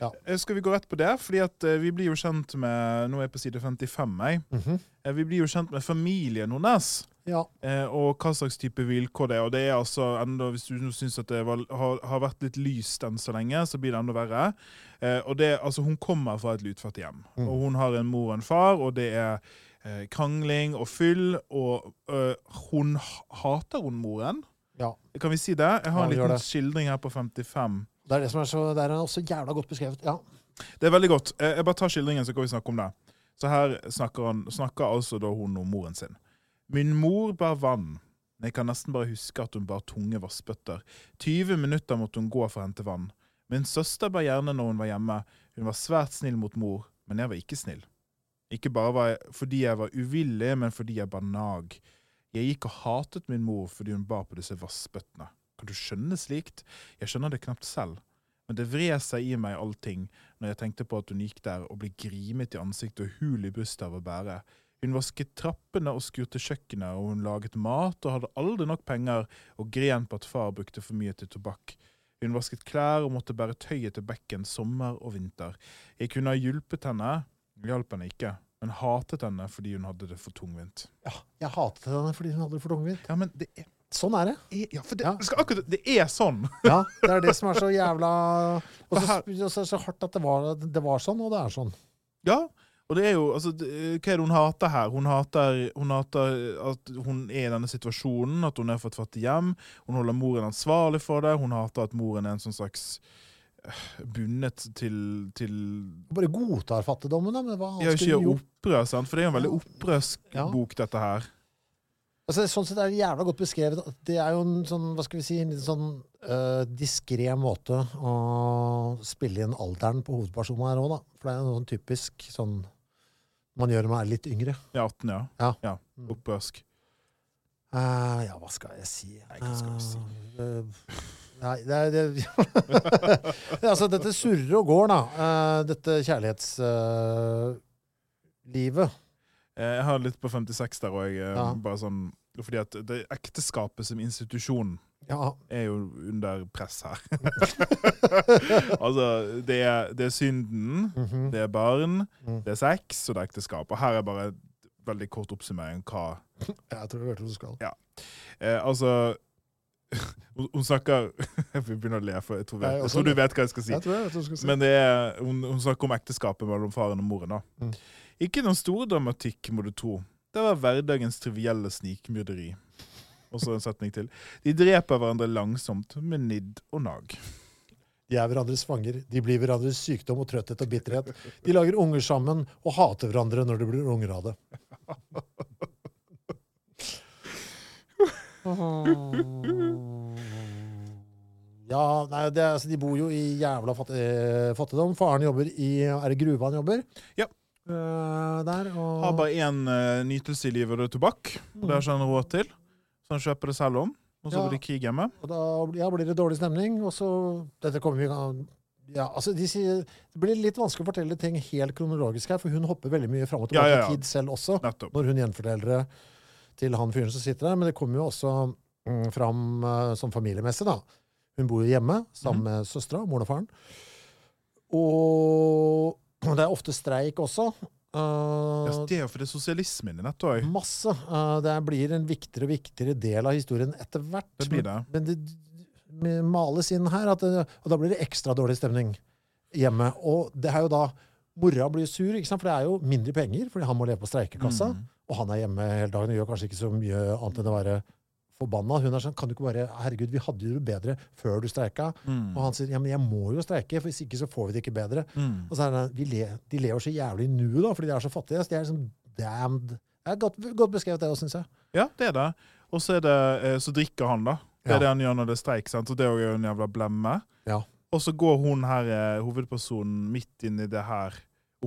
ja. Skal vi gå rett på det? Fordi at eh, vi blir jo kjent med Nå er jeg på side 55. Jeg. Mm -hmm. Vi blir jo kjent med familien hennes. ja. Eh, og hva slags type vilkår det er. Og det er altså enda, Hvis du syns at det var, har, har vært litt lyst enn så lenge, så blir det enda verre. Eh, og det, altså Hun kommer fra et lutfattig hjem. Mm. Og hun har en mor og en far, og det er eh, krangling og fyll. Og eh, hun hater hun moren. Ja. Kan vi si det? Jeg har en liten skildring her på 55. Det er det som er så, det er også jævla godt beskrevet. Ja. Det er veldig godt. Eh, Jeg bare tar skildringen, så kan vi snakke om det. Så her snakker, han, snakker altså da hun om moren sin. Min mor bar vann. Men Jeg kan nesten bare huske at hun bar tunge vassbøtter. 20 minutter måtte hun gå for å hente vann. Min søster bar gjerne når hun var hjemme. Hun var svært snill mot mor, men jeg var ikke snill. Ikke bare var jeg, fordi jeg var uvillig, men fordi jeg bar nag. Jeg gikk og hatet min mor fordi hun bar på disse vassbøttene. Kan du skjønne slikt? Jeg skjønner det knapt selv. Men det vred seg i meg allting når jeg tenkte på at hun gikk der og ble grimet i ansiktet og hul i brystet av å bære. Hun vasket trappene og skurte kjøkkenet, og hun laget mat og hadde aldri nok penger og gren på at far brukte for mye til tobakk. Hun vasket klær og måtte bære tøyet til bekken sommer og vinter. Jeg kunne ha hjulpet henne, hjalp henne ikke, men hatet henne fordi hun hadde det for tungvint. ja. Jeg hatet henne fordi hun hadde det for tungvint. Ja, men det er, Sånn er det. ja, for det, Ja. akkurat, det er sånn! Ja, Det er det som er så jævla Og så så hardt at det var, det var sånn, og det er sånn. Ja, og det er jo altså, det- Hva er det hun hater her? Hun hater, hun hater at hun er i denne situasjonen, at hun er fra et fattig hjem. Hun holder moren ansvarlig for det. Hun hater at moren er en sånn slags bundet til, til Bare godtar fattigdommen, da. Men hva Ja, annet ikke skulle gjør opprør, sant? For det er jo en veldig opprørsk Ja. bok, dette her. Altså, sånn sett er det jævla godt beskrevet. Det er jo en sånn, hva skal vi si, en litt sånn uh, diskré måte å spille inn alderen på hovedpersonen her òg, da. For det er jo sånn typisk sånn man gjør når man er litt yngre. Ja, 18, ja. Ja. ja. Opprørsk. Uh, ja, hva skal jeg si? Nei, hva skal jeg si? Eh, nei, det er det, Altså, dette surrer og går, da. Uh, dette kjærlighetslivet. Uh, Jeg har litt på 56 der òg. Ja. Bare sånn fordi at det ekteskapet som institusjon ja. er jo under press her. altså, det er, det er synden, mhm. det er barn, Mm. det er sex, og det er ekteskap. Og her er bare veldig kort oppsummering hva Jeg tror jeg vet hvor du skal. Ja. Altså hun, snakker Jeg begynner å le, for jeg tror, jeg, jeg tror du vet hva jeg skal si. Jeg jeg skal si. Men det er, hun, hun snakker om ekteskapet mellom faren og moren. da. Mm. Ikke noen stor dramatikk, må du tro. Det var hverdagens trivielle snikmyrderi. Og så en setning til. De dreper hverandre langsomt med nidd og nag. De er hverandres fanger. De blir hverandres sykdom og trøtthet og bitterhet. De lager unger sammen og hater hverandre når det blir unger av det. Ja, nei, det, altså, De bor jo i jævla fatt, eh, fattigdom. Faren jobber i Er det gruva han jobber? Ja. Eh, der, og Har bare én eh, nytelse i livet, og det er tobakk. Og det har ikke han råd til. Så han kjøper det selv om. Og så Ja. blir det krig hjemme. Og da ja, blir det dårlig stemning, og så Dette kommer vi gang ja, altså de sier, Det blir litt vanskelig å fortelle ting helt kronologisk her, for hun hopper veldig mye fram og Ja, tilbake ja, ja. i tid selv også, Nettopp. når hun gjenforteller det til han fyren som sitter der. Men det kommer jo også mm, fram uh, som familiemessig, da. Hun bor jo hjemme sammen med søstera, moren og faren. Og det er ofte streik også. Uh, Ja, det er jo for det sosialismen i dette òg. Masse. Uh, det blir en viktigere og viktigere del av historien etter hvert. Det blir det. Men det males inn her, at det, og da blir det ekstra dårlig stemning hjemme. Og det er jo da Mora blir sur, for det er jo mindre penger, fordi han må leve på streikekassa. Mm. Og han er hjemme hele dagen og gjør kanskje ikke så mye annet enn å være forbanna. Hun er sånn Kan du ikke bare Herregud, vi hadde jo det bedre før du streika. Mm. Og han sier ja, men jeg må jo streike, for hvis ikke så får vi det ikke bedre. Mm. Og så er det, vi le, De lever så jævlig i nuet, da, fordi de er så fattige. Så de er liksom damned. Det er godt, godt beskrevet, det òg, syns jeg. Ja, det er det. Og så, det, eh, så drikker han, da. Det er Ja. det han gjør når det er streik. sant? Og det er jo en jævla blemme. Ja. Og så går hun her, eh, hovedpersonen, midt inn i det her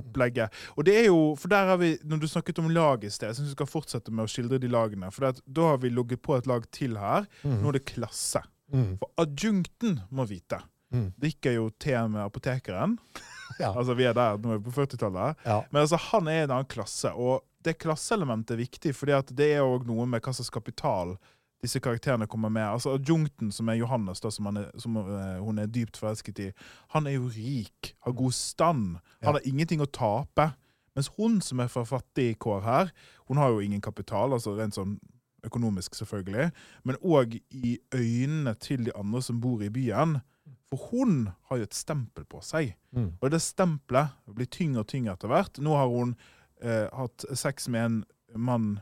opplegget. Og det er jo, for der har vi, Når du snakket om lag i sted, jeg syns vi skal fortsette med å skildre de lagene. For det da har vi ligget på et lag til her. Nå er det klasse. Mm. For adjunkten må vite. Mm. Drikker jo te med apotekeren. Ja. Altså, Vi er der nå er vi på 40-tallet. Ja. Men altså, han er i en annen klasse, og det klasseelementet er viktig, fordi det er òg noe med hva slags kapital disse karakterene kommer med. Altså Adjunkten, som er Johannes, da, som, han er, som uh, hun er dypt forelsket i, han er jo rik, har god stand. Han har ingenting å tape. Mens hun som er fra fattig kår her, hun har jo ingen kapital, altså rent sånn økonomisk, selvfølgelig, men òg i øynene til de andre som bor i byen. For hun har jo et stempel på seg. Mm. Og det stempelet blir tyngre og tyngre etter hvert. Nå har hun eh, hatt sex med en mann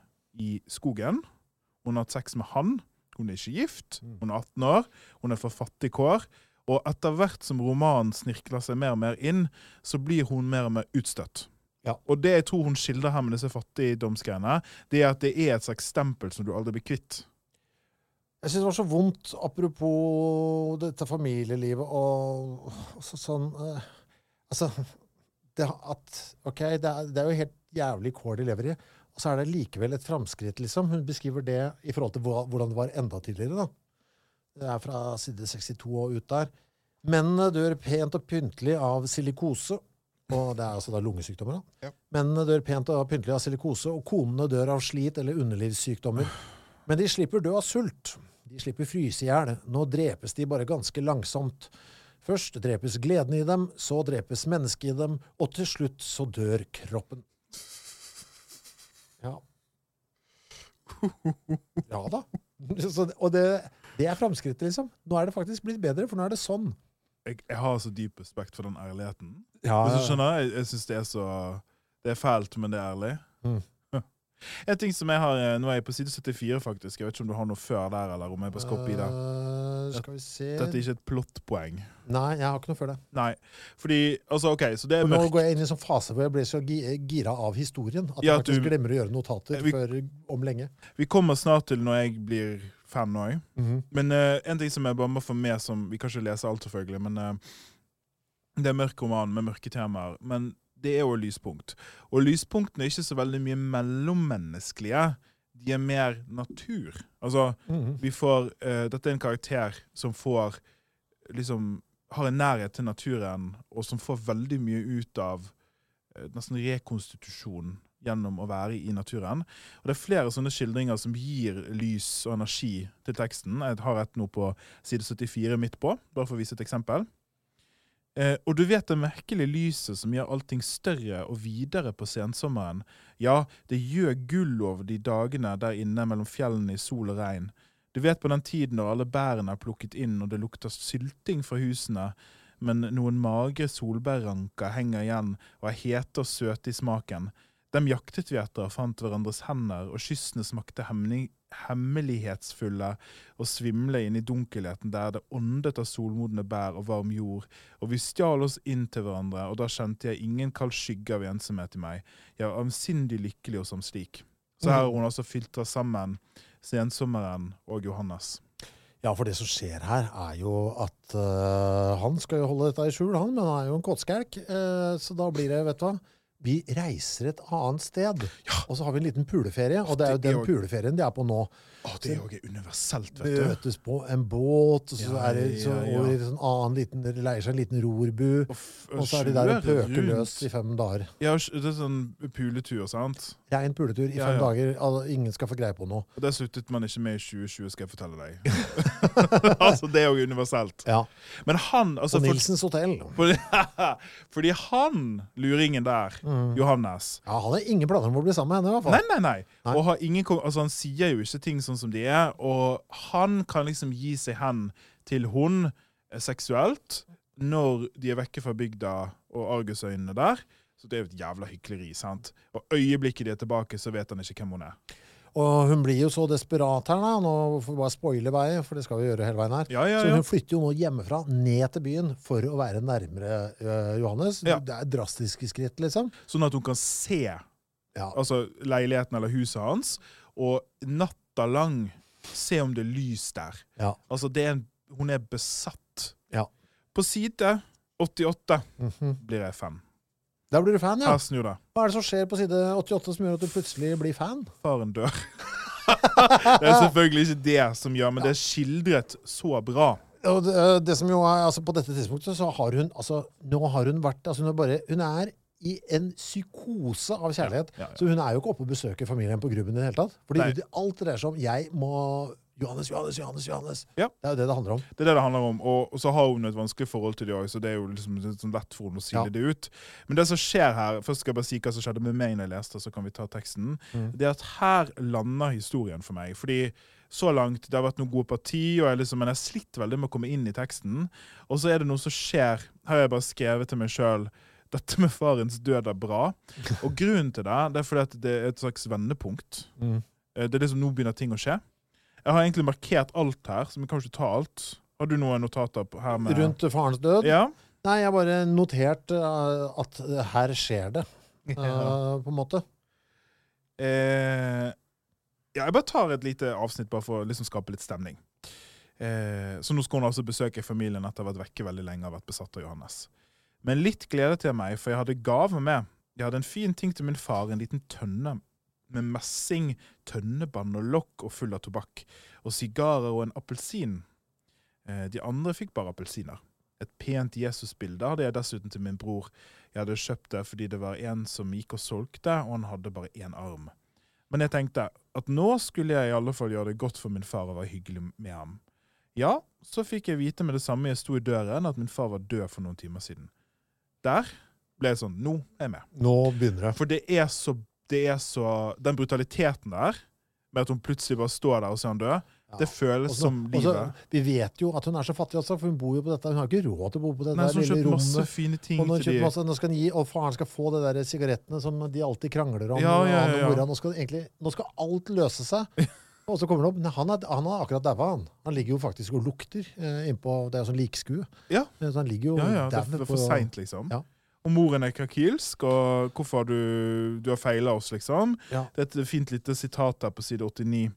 i skogen. Hun har hatt sex med han. Hun er ikke gift. Mm. Hun er 18 år. Hun er fra fattig kår. Og etter hvert som romanen snirkler seg mer og mer inn, så blir hun mer og mer utstøtt. Ja. Og det jeg tror hun skildrer her med disse fattigdomsgreiene, det er at det er et slags stempel som du aldri blir kvitt. Jeg syns det var så vondt, apropos dette familielivet og, og så, sånn uh, Altså, det at OK, det er, det er jo helt jævlig kår de lever i, og så er det likevel et framskritt, liksom. Hun beskriver det i forhold til hvordan det var enda tidligere, da. Det er fra side 62 og ut der. Mennene dør pent og pyntelig av silikose. Og det er altså da lungesykdommer. da. Ja. Mennene dør pent og pyntelig av silikose, og konene dør av slit eller underlivssykdommer. Men de slipper dø av sult. De slipper fryse i hjel. Nå drepes de bare ganske langsomt. Først drepes gleden i dem, så drepes mennesket i dem, og til slutt så dør kroppen. Ja da. Så, og det, det er framskrittet, liksom. Nå er det faktisk blitt bedre, for nå er det sånn. Jeg, jeg har så dyp respekt for den ærligheten. Ja, Hvis du skjønner, Jeg, jeg syns det er så Det er fælt, men det er ærlig. Mm. En ting som jeg har eh, Nå er jeg på side 74, faktisk. Jeg vet ikke om du har noe før der, eller om jeg bare skal opp i det. Eh, se Dette er ikke et plottpoeng. Nei, jeg har ikke noe før det. Nei. Fordi Altså, OK, så det er mørkt. nå går jeg inn i en sånn fase hvor jeg blir så gira av historien at Ja, jeg faktisk du- glemmer å gjøre notater Vi- før om lenge. Vi kommer snart til når jeg blir fan òg. -hmm. Men uh, en ting som jeg bare må få med, som vi kan ikke lese alt, selvfølgelig, men uh, det er mørk roman med mørke temaer. Men det er jo lyspunkt. Og lyspunktene er ikke så veldig mye mellommenneskelige. De er mer natur. Altså, Mhm. vi får uh, Dette er en karakter som får liksom har en nærhet til naturen, og som får veldig mye ut av uh, nesten rekonstitusjon gjennom å være i naturen. Og Det er flere sånne skildringer som gir lys og energi til teksten. Jeg har et nå på side 74 midt på, bare for å vise et eksempel. Eh, og du vet det merkelige lyset som gjør allting større og videre på sensommeren. Ja, det gjør gull over de dagene der inne mellom fjellene i sol og regn. Du vet på den tiden når alle bærene er plukket inn og det lukter sylting fra husene, men noen magre solbærranker henger igjen og er hete og søte i smaken. Dem jaktet vi etter og fant hverandres hender, og kyssene smakte hemmelig, hemmelighetsfulle og svimle inn i dunkelheten der det åndet av solmodne bær og varm jord, og vi stjal oss inn til hverandre, og da kjente jeg ingen kald skygge av ensomhet i meg. Jeg var avsindig lykkelig og som slik. Så her har hun altså filtra sammen sensommeren og Johannes. Ja, for det som skjer her, er jo at uh, han skal jo holde dette i skjul, han, men han er jo en kåtskjelk. uh, så da blir det, vet du hva Vi reiser et annet sted, og så har vi en liten puleferie. Og det er jo den puleferien de er på nå. Å, det er jo universelt, vet du. Møtes på en båt, og så Ja, er det så, ja, ja. en annen liten, det leier seg en liten rorbu. Og, Og så er de der og pøker løs i fem dager. Ja, det er sånn puletur, sant? Rein puletur i Ja, fem ja. dager. Altså, Ingen skal få greie på noe. Og det sluttet man ikke med i 2020, skal jeg fortelle deg. altså, det er jo universelt. Ja. Men han altså, På Nilsens hotell. Fordi, fordi han, luringen der, Mm. Johannes Ja, Han har ingen planer om å bli sammen med henne, i hvert fall. Nei, nei, nei. Nei. Og har ingen, altså, han sier jo ikke ting sånn som de er, og han kan liksom gi seg hen til hun eh, seksuelt når de er vekke fra bygda og Argusøynene der. Så det er jo et jævla hykleri, sant? Og øyeblikket de er tilbake, så vet han ikke hvem hun er. Og hun blir jo så desperat her, da. Nå får vi bare spoile vei, for det skal vi gjøre hele veien her. Ja, ja, Så hun flytter jo nå hjemmefra, ned til byen, for å være nærmere uh, Johannes. Ja. Det er drastiske skritt, liksom. Sånn at hun kan se Ja. altså, leiligheten eller huset hans, og natta lang se om det er lys der. Ja. Altså, det er en, hun er besatt. Ja. På side 88 Mhm. blir jeg fan. Der blir du fan, ja. Her snur det. Hva er det som skjer på side 88 som gjør at du plutselig blir fan? Faren dør. det er selvfølgelig ikke det som gjør, men det er skildret så bra. Og det, øh, det som jo er, altså På dette tidspunktet så har hun altså Nå har hun vært altså Hun er, bare, hun er i en psykose av kjærlighet. Ja, ja, ja. Så hun er jo ikke oppe og besøker familien på Grubben i det hele tatt. Fordi Nei. alt dreier seg om 'jeg må Johannes, Johannes, Johannes'. Johannes. Ja. Det er jo det det handler om. Det er det det handler om. Og, så har hun et vanskelig forhold til det òg, så det er jo liksom sånn lett for henne å sile det ut. Men det som skjer her Først skal jeg bare si hva som skjedde med meg når jeg leste, så kan vi ta teksten. Mm. Det er at her lander historien for meg. Fordi så langt det har vært noen gode parti, og jeg liksom, men jeg har slitt veldig med å komme inn i teksten. Og så er det noe som skjer. Her har jeg bare skrevet til meg sjøl dette med farens død er bra. Og grunnen til det, det er fordi at det er et slags vendepunkt. Mm. Eh, Det er liksom nå begynner ting å skje. Jeg har egentlig markert alt her, så vi kan ikke ta alt. Har du noen notater her med Rundt farens død? Ja. Nei, jeg har bare notert øh, at her skjer det, øh, på en måte. Eh, ja, jeg bare tar et lite avsnitt bare for å liksom skape litt stemning. Eh, så nå skal hun altså besøke familien etter å ha vært vekke veldig lenge og vært besatt av Johannes. Men litt glede til meg, for jeg hadde gave med. Jeg hadde en fin ting til min far, en liten tønne med messing, tønnebånd og lokk og full av tobakk, og sigarer og en appelsin. Eh, de andre fikk bare appelsiner. Et pent Jesusbilde hadde jeg dessuten til min bror. Jeg hadde kjøpt det fordi det var en som gikk og solgte, og han hadde bare én arm. Men jeg tenkte at nå skulle jeg i alle fall gjøre det godt for min far og være hyggelig med ham. Ja, så fikk jeg vite med det samme jeg sto i døren, at min far var død for noen timer siden. Der ble jeg sånn Nå er jeg med. Nå begynner jeg. For det er så, det er så Den brutaliteten der, med at hun plutselig bare står der og ser han død, det føles også, som livet. Også, vi vet jo at hun er så fattig også, for hun bor jo på dette. Hun har ikke råd til å bo på det Nei, der lille kjøpt masse fine ting Og, nå, til de masse, nå skal han gi, og faren skal få de der sigarettene som de alltid krangler om. Ja, ja, ja, ja. Nå, skal, egentlig, nå skal alt løse seg. Og så kommer det opp Nei, han, er, han er akkurat daua, han. Han ligger jo faktisk og lukter eh, innpå Det er jo sånn likskue. Ja. Eh, Så han ligger jo Ja, ja, det, daud det er for seint, liksom. Ja. Og moren er krakilsk, og hvorfor har du, du har feila oss, liksom. Ja. Det er et fint lite sitat her på side 89.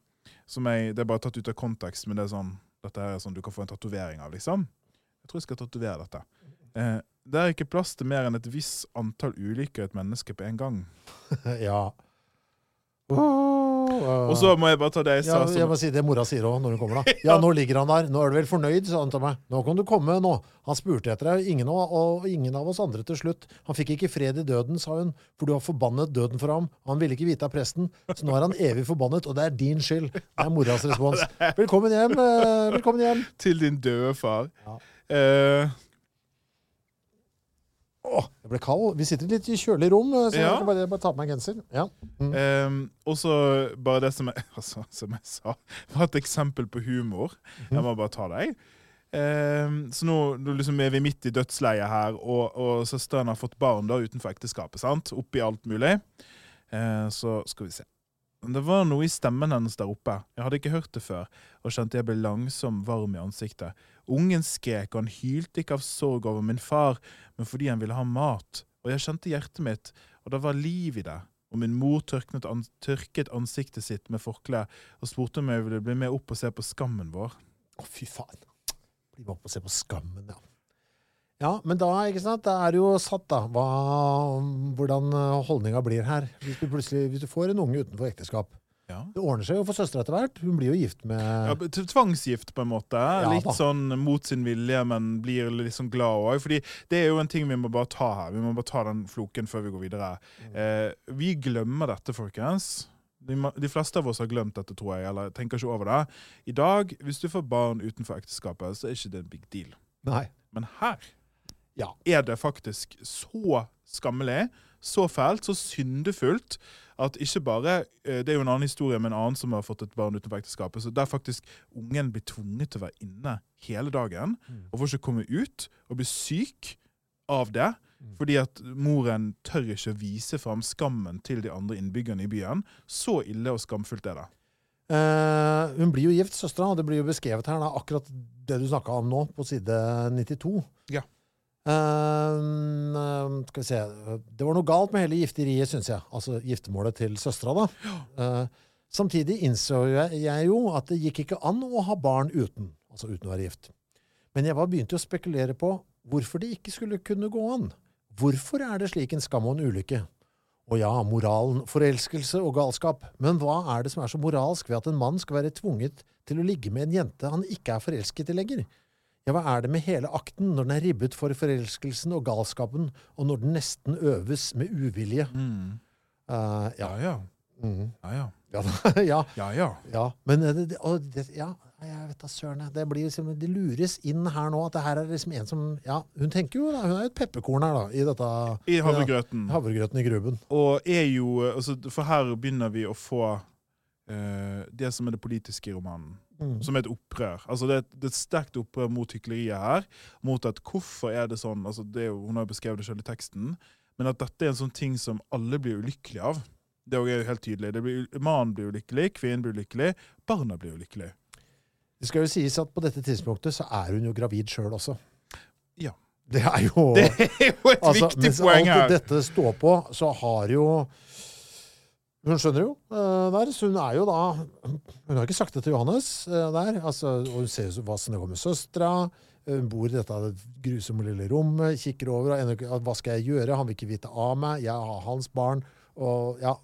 som jeg, Det er bare tatt ut av kontekst, men det er sånn, dette her er sånn du kan få en tatovering av, liksom. Jeg tror jeg skal tatovere dette. Eh, det er ikke plass til mer enn et visst antall ulykker i et menneske på en gang. ja. Oh, Og så må jeg bare ta det jeg sa ja, jeg må si det mora sier òg når hun kommer. da. Ja, nå ligger han der. Nå er du vel fornøyd, sa han til meg. Nå kan du komme, nå. Han spurte etter deg, ingen av, og ingen av oss andre til slutt. Han fikk ikke fred i døden, sa hun, for du har forbannet døden for ham. Han ville ikke vite av presten, så nå er han evig forbannet, og det er din skyld. Det er moras respons. Velkommen hjem. eh, Velkommen hjem. til din døde far. Ja. Eh, Åh, jeg ble kald. Vi sitter litt i kjølig rom, så jeg Ja. kan bare, bare ta på meg genser. Ja. Mm. Um, og så bare det som jeg, altså, som jeg sa, var et eksempel på humor. Jeg må bare ta deg. um, så nå liksom er vi midt i dødsleiet her, og, og søsteren har fått barn da utenfor ekteskapet. sant? Oppi alt mulig. Uh, så skal vi se. Det var noe i stemmen hennes der oppe. Jeg hadde ikke hørt det før, og kjente jeg ble langsom varm i ansiktet. Ungen skrek, og han hylte ikke av sorg over min far, men fordi han ville ha mat. Og jeg kjente hjertet mitt, og det var liv i det. Og min mor an tørket ansiktet sitt med forkleet og spurte om jeg ville bli med opp og se på skammen vår. Å, fy faen. Bli med opp og se på Skammen, ja. Ja, men da, da er det jo satt, da, hva, hvordan holdninga blir her. Hvis du hvis du får en unge utenfor ekteskap. Ja. Det ordner seg jo for søstera etter hvert. Hun blir jo gift med Ja, tvangsgift, på en måte. Ja, litt da. sånn mot sin vilje, men blir litt sånn glad òg. Fordi det er jo en ting vi må bare ta her. Vi må bare ta den floken før vi går videre. Eh, vi glemmer dette, folkens. De, de fleste av oss har glemt dette, tror jeg, eller tenker ikke over det. I dag, hvis du får barn utenfor ekteskapet, så er ikke det en big deal. Nei. Men her Ja. er det faktisk så skammelig, så fælt, så syndefullt, at ikke bare eh, Det er jo en annen historie med en annen som har fått et barn utenfor ekteskapet, så der faktisk ungen blir tvunget til å være inne hele dagen, og får ikke komme ut, og blir syk av det. Fordi at moren tør ikke å vise fram skammen til de andre innbyggerne i byen. Så ille og skamfullt er det. Eh, hun blir jo gift, søstera, og det blir jo beskrevet her, da, akkurat det du snakka om nå, på side 92. Ja. Eh, skal vi se Det var noe galt med hele gifteriet, syns jeg. Altså giftermålet til søstera, da. Uh, samtidig innså jeg jo at det gikk ikke an å ha barn uten. Altså uten å være gift. Men jeg var begynt å spekulere på hvorfor det ikke skulle kunne gå an. Hvorfor er det slik en skam og en ulykke? Og ja, moralen, forelskelse og galskap. Men hva er det som er så moralsk ved at en mann skal være tvunget til å ligge med en jente han ikke er forelsket i lenger? Ja, hva er det med hele akten når den er ribbet for forelskelsen og galskapen, og når den nesten øves med uvilje? Eh, ja. Ja, ja. Mm. Ja, ja. Ja, da- ja, Ja, ja. ja. Men eh, det, og det, ja, jeg vet da søren. Det blir liksom, det lures inn her nå at det her er liksom en som Ja, hun tenker jo da, hun er et pepperkorn her, da, i dette I havregrøten. Ja, havregrøten i gruben. Og er jo altså, For her begynner vi å få eh, det som er det politiske i romanen. Mm. Som er et opprør. Altså det, er et, det er et sterkt opprør mot hykleriet her. Mot at hvorfor er det sånn altså det er jo, Hun har jo beskrevet det selv i teksten. Men at dette er en sånn ting som alle blir ulykkelige av. Det er jo helt tydelig. Blir, mannen blir ulykkelig, kvinnen blir ulykkelig, barna blir ulykkelige. Det skal jo sies at på dette tidspunktet så er hun jo gravid sjøl også. Ja. Det er jo Det er jo et altså, viktig mens poeng alt her! dette står på, så har jo Hun skjønner jo uh, der, så hun er jo da Hun har ikke sagt det til Johannes uh, der. Altså, og hun ser jo hva som går med søstera. Hun bor i dette grusomme lille rommet, kikker over og ennå Hva skal jeg gjøre? Han vil ikke vite av meg. Jeg har hans barn. Og ja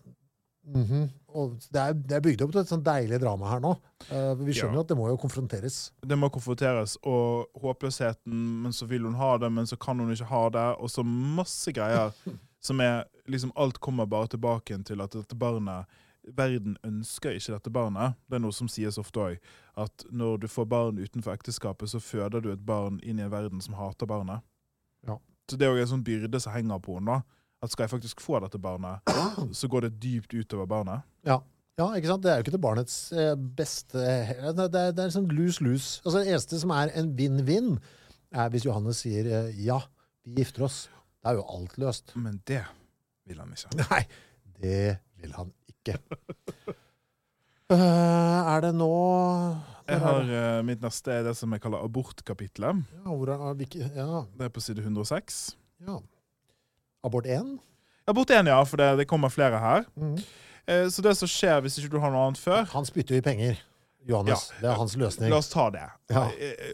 mhm. og det, er, det er bygd opp til et sånn deilig drama her nå. Uh, vi skjønner Ja. jo at det må jo konfronteres. det må konfronteres, og håpløsheten, men så vil hun ha det, men så kan hun ikke ha det, og så masse greier som er liksom Alt kommer bare tilbake til at dette barnet Verden ønsker ikke dette barnet. Det er noe som sies ofte òg. At når du får barn utenfor ekteskapet, så føder du et barn inn i en verden som hater barnet. Ja. Så det er jo en sånn byrde som henger på henne. At skal jeg faktisk få dette barnet, så går det dypt utover barnet. Ja. ja, ikke sant? Det er jo ikke til barnets eh, beste Det, er, det er sånn lus-lus. Altså, det eneste som er en vinn-vinn, er hvis Johannes sier eh, ja, vi gifter oss. Da er jo alt løst. Men det vil han ikke. Nei, det vil han ikke. uh, er det nå Jeg har, uh, mitt neste er det som jeg kaller abortkapitlet. ja, hvor er, ja, Det er på side 106. ja. Abort 1? Abort 1, ja, for det, det kommer flere her. Mm. Uh, så det som skjer hvis ikke du har noe annet før Han spytter jo i penger. Johannes. Ja. Det er hans løsning. La oss ta det. Ja.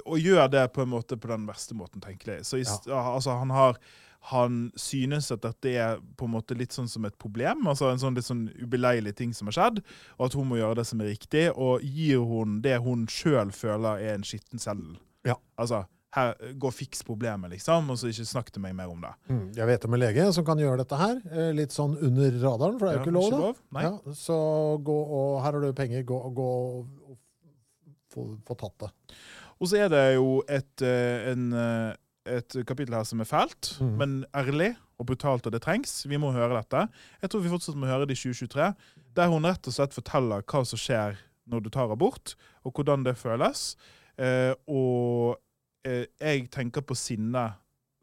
Og gjør det på en måte på den verste måten tenkelig. Så i, ja. altså, han har han synes at dette er på en måte litt sånn som et problem, altså en sånn litt sånn ubeleilig ting som har skjedd, og at hun må gjøre det som er riktig, og gir hun det hun sjøl føler er en skitten seddel. Ja. Altså, her, gå fiks problemet, liksom, og så ikke snakk til meg mer om det. Mm, Jeg vet om en lege som kan gjøre dette her, eh, litt sånn under radaren, for det er jo Ja, ikke lov, da. Nei. Ja, så gå og Her har du penger, gå, gå og få, få tatt det. Og så er det jo et, eh, en, eh, et kapittel her som er fælt, Mm. men ærlig og brutalt, og det trengs. Vi må høre dette. Jeg tror vi fortsatt må høre det i 2023, der hun rett og slett forteller hva som skjer når du tar abort, og hvordan det føles. Eh, og eh, jeg tenker på sinne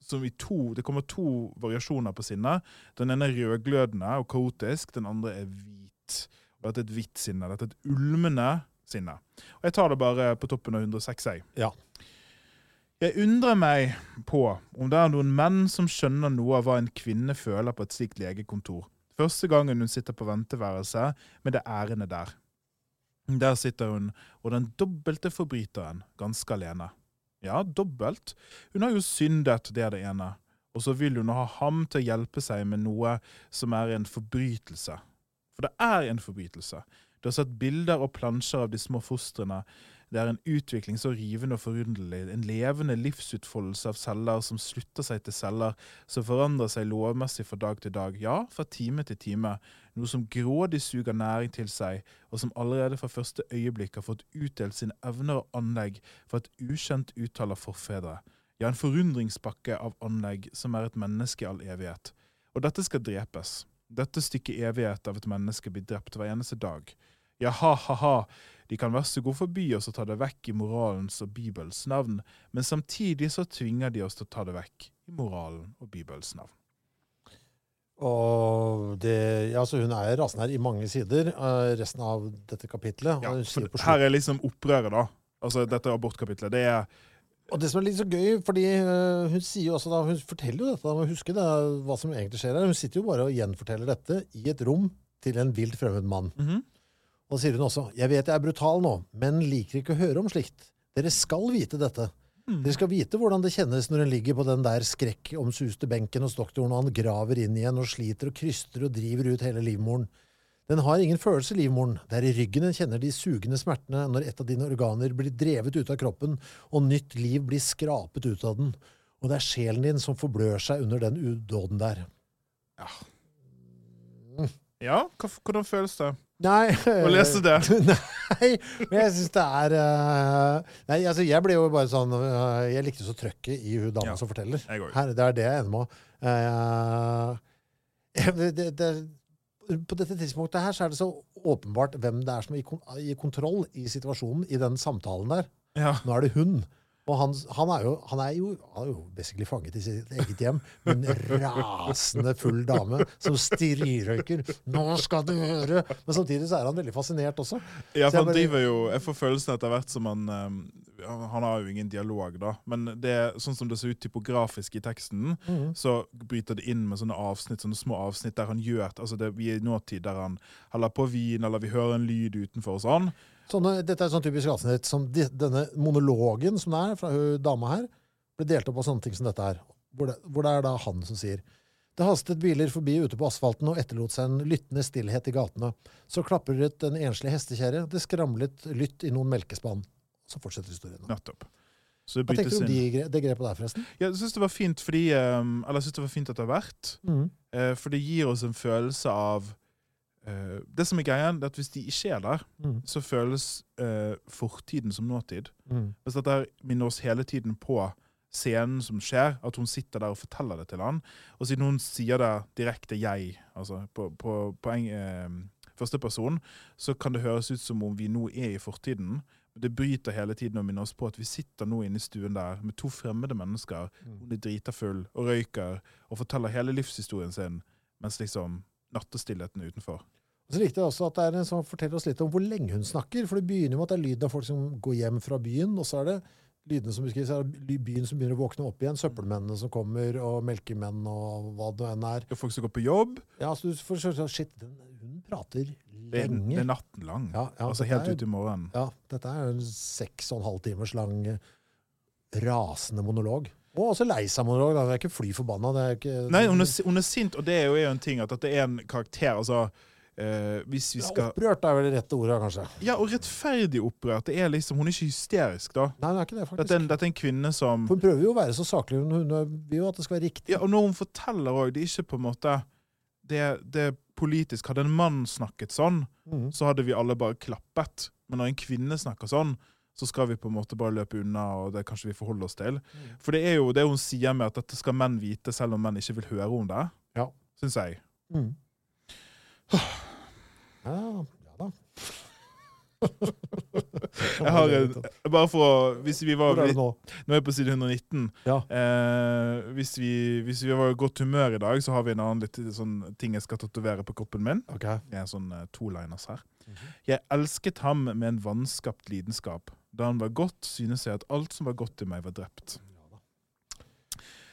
som i to Det kommer to variasjoner på sinne. Den ene er rødglødende og kaotisk, den andre er hvit. Og dette er et hvitt sinne. Dette er et ulmende sinne. Og jeg tar det bare på toppen av 106, jeg. Ja. Jeg undrer meg på om det er noen menn som skjønner noe av hva en kvinne føler på et slikt legekontor. Første gangen hun sitter på venteværelse med det ærende der. Der sitter hun og den dobbelte forbryteren ganske alene. Ja, dobbelt. Hun har jo syndet, det er det ene. Og så vil hun ha ham til å hjelpe seg med noe som er en forbrytelse. For det er en forbrytelse. Du har sett bilder og plansjer av de små fostrene. Det er en utvikling så rivende og forunderlig, en levende livsutfoldelse av celler som slutter seg til celler som forandrer seg lovmessig fra dag til dag, ja, fra time til time, noe som grådig suger næring til seg, og som allerede fra første øyeblikk har fått utdelt sine evner og anlegg fra et ukjent uttale av forfedre. Ja, en forundringspakke av anlegg som er et menneske i all evighet. Og dette skal drepes. Dette stykket evighet av et menneske blir drept hver eneste dag. Ja, ha-ha-ha, de kan så god forbi oss å ta det vekk i moralens og Bibels navn, men samtidig så tvinger de oss til å ta det vekk i moralen og Bibels navn. Og det, ja, så hun er rasende her i mange sider, eh, resten av dette kapitlet. Ja, og, her er liksom opprøret, da. Altså dette abortkapitlet. Det er og det som er litt så gøy, fordi eh, hun sier jo også da, hun forteller jo dette, da huske det, hva som egentlig skjer her. Hun sitter jo bare og gjenforteller dette i et rom til en vilt fremmed mann. Mhm. Og så sier hun også, jeg vet jeg er brutal nå, men liker ikke å høre om slikt. Dere skal vite dette. Mm. Dere skal vite hvordan det kjennes når en ligger på den der skrekkomsuste benken hos doktoren, og han graver inn igjen og sliter og kryster og driver ut hele livmoren. Den har ingen følelse, livmoren. Det er i ryggen den kjenner de sugende smertene når et av dine organer blir drevet ut av kroppen, og nytt liv blir skrapet ut av den. Og det er sjelen din som forblør seg under den udåden der. Ja, ja hvordan føles det Nei å lese det? Nei, men jeg syns det er uh, Nei, altså, jeg ble jo bare sånn uh, Jeg likte så trøkket i hun dama Ja, som forteller. Her, det er det jeg ender med. Eh, det, det, det, på dette tidspunktet her så er det så åpenbart hvem det er som er i, kon i kontroll i situasjonen, i den samtalen der. Ja. Nå er det hun. Og han, han, er jo, han, er jo, han er jo basically fanget i sitt eget hjem med en rasende full dame som stirrøyker. 'Nå skal du høre!' Men samtidig så er han veldig fascinert også. Ja, for han bare- driver jo Jeg får følelsen etter hvert som han um, Han har jo ingen dialog, da. Men det sånn som det ser ut typografisk i teksten, Mhm. så bryter det inn med sånne avsnitt, sånne små avsnitt der han gjør altså det, Vi er i nåtid der han heller på vin, eller vi hører en lyd utenfor og sånn. Sånne, dette er sånn typisk avsnitt som de, denne monologen som det er fra hun dama her, ble delt opp av sånne ting som dette her. Hvor det, hvor det er da han som sier Det hastet biler forbi ute på asfalten og etterlot seg en lyttende stillhet i gatene. Så klapret en enslig hestekjerre, det skramlet lytt i noen melkespann. Så fortsetter historien. Nettopp. Så det Hva tenker du om de, det grepet der, forresten? Ja, jeg syns det var fint fordi um, Eller jeg synes det var fint etter hvert. Mhm. Eh, for det gir oss en følelse av eh, Det som er greien, er at hvis de ikke er der, mm. så føles uh, fortiden som nåtid. Mm. Hvis dette minner oss hele tiden på scenen som skjer, at hun sitter der og forteller det til han, og siden hun sier det direkte 'jeg', altså på, på, på en, uh, første person, så kan det høres ut som om vi nå er i fortiden. Det bryter hele tiden og minner oss på at vi sitter nå inne i stuen der med to fremmede mennesker. Hun er drita full og røyker og forteller hele livshistorien sin, mens liksom nattestillheten er utenfor. Og Så likte jeg også at det er en som forteller oss litt om hvor lenge hun snakker. For det begynner med at det er lyden av folk som går hjem fra byen, og så er det lydene som beskrives, er byen som begynner å våkne opp igjen. Søppelmennene som kommer, og melkemenn og hva det enn er. Er folk som går på jobb. Ja, så du får skjønne Shit, den, hun prater Det er, det er natten lang. Ja, ja, altså helt er- ut i morgenen. Ja, dette er en seks og en halv timers lang eh, rasende monolog. Og også lei seg-monolog. Det er ikke fly forbanna. Ikke Nei, hun er, hun er sint, og det er jo en ting at det er en karakter. altså eh, Hvis vi Ja, Opprørt er vel det rette ordet, kanskje. Ja, og rettferdig opprørt. Det er liksom, Hun er ikke hysterisk, da. Nei, det er ikke det, faktisk. Dette dette er en kvinne som For Hun prøver jo å være så saklig. Hun, vil jo at det skal være riktig. Ja, og når hun forteller òg, det er ikke på en måte det, det politisk. Hadde en mann snakket sånn, mm. så hadde vi alle bare klappet. Men når en kvinne snakker sånn, så skal vi på en måte bare løpe unna, og det kanskje vi forholder oss til. For det er jo det hun sier med at dette skal menn vite, selv om menn ikke vil høre om det. Ja. Syns jeg. Mhm. Ja, ja da. Jeg har en, bare for å Hvis vi var Hvor er du nå? Nå er jeg på side 119. Ja. Eh, hvis, vi, hvis vi var i godt humør i dag, så har vi en annen litt sånn ting jeg skal tatovere på kroppen min. Ok. Det er en sånn eh, to-liners her. Mhm. Jeg elsket ham med en vanskapt lidenskap. Da han var godt, synes jeg at alt som var godt i meg, var drept.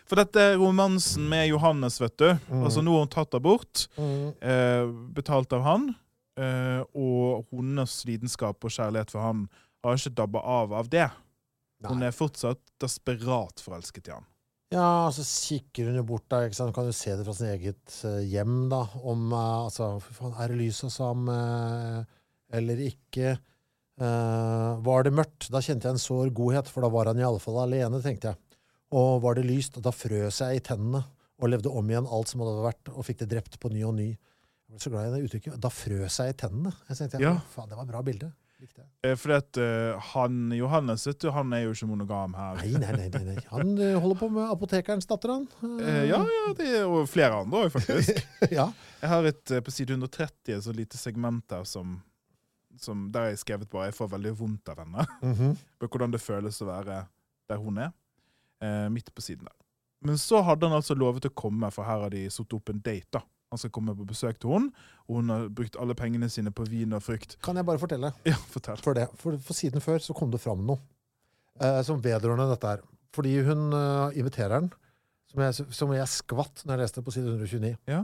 For dette romansen med Johannes, vet du. Mm. Altså Nå har hun tatt abort, Mm. eh, betalt av han. Eh, og hennes lidenskap og kjærlighet for han har ikke dabba av av det. Hun Nei. er fortsatt desperat forelsket i han. Ja, så kikker hun jo bort der, ikke sant? Hun kan jo se det fra sin eget eh, hjem, da. Om eh, altså, for faen, er det lyset som eh, Eller ikke? Uh, var det mørkt? Da kjente jeg en sår godhet, for da var han i alle fall alene, tenkte jeg. Og var det lyst? Da frøs jeg i tennene og levde om igjen alt som hadde vært, og fikk det drept på ny og ny. Jeg ble så glad i det uttrykket. Da frøs jeg i tennene. Jeg tenkte, Ja. Faen, det var et bra bilde. Eh, fordi at uh, han Johannes vet du, han er jo ikke monogam her. Nei, nei, nei, nei. Han uh, holder på med apotekerens datter, han. Uh, ja, ja, det er og flere andre òg, faktisk. ja. Jeg har et, på side 130 et så lite segment der som, som der jeg skrevet bare jeg får veldig vondt av henne. Mm -hmm. hvordan det føles å være der hun er. Midt på siden der. Men så hadde han altså lovet å komme, for her har de satt opp en date. da. Han skal komme på besøk til hun, og hun har brukt alle pengene sine på vin og frukt. Kan jeg bare fortelle? Ja, fortell. For, det, for, for siden før så kom det fram noe eh, som vedrørende dette her. Fordi hun eh, inviterer den, som jeg, som jeg skvatt når jeg leste på side 129. Ja.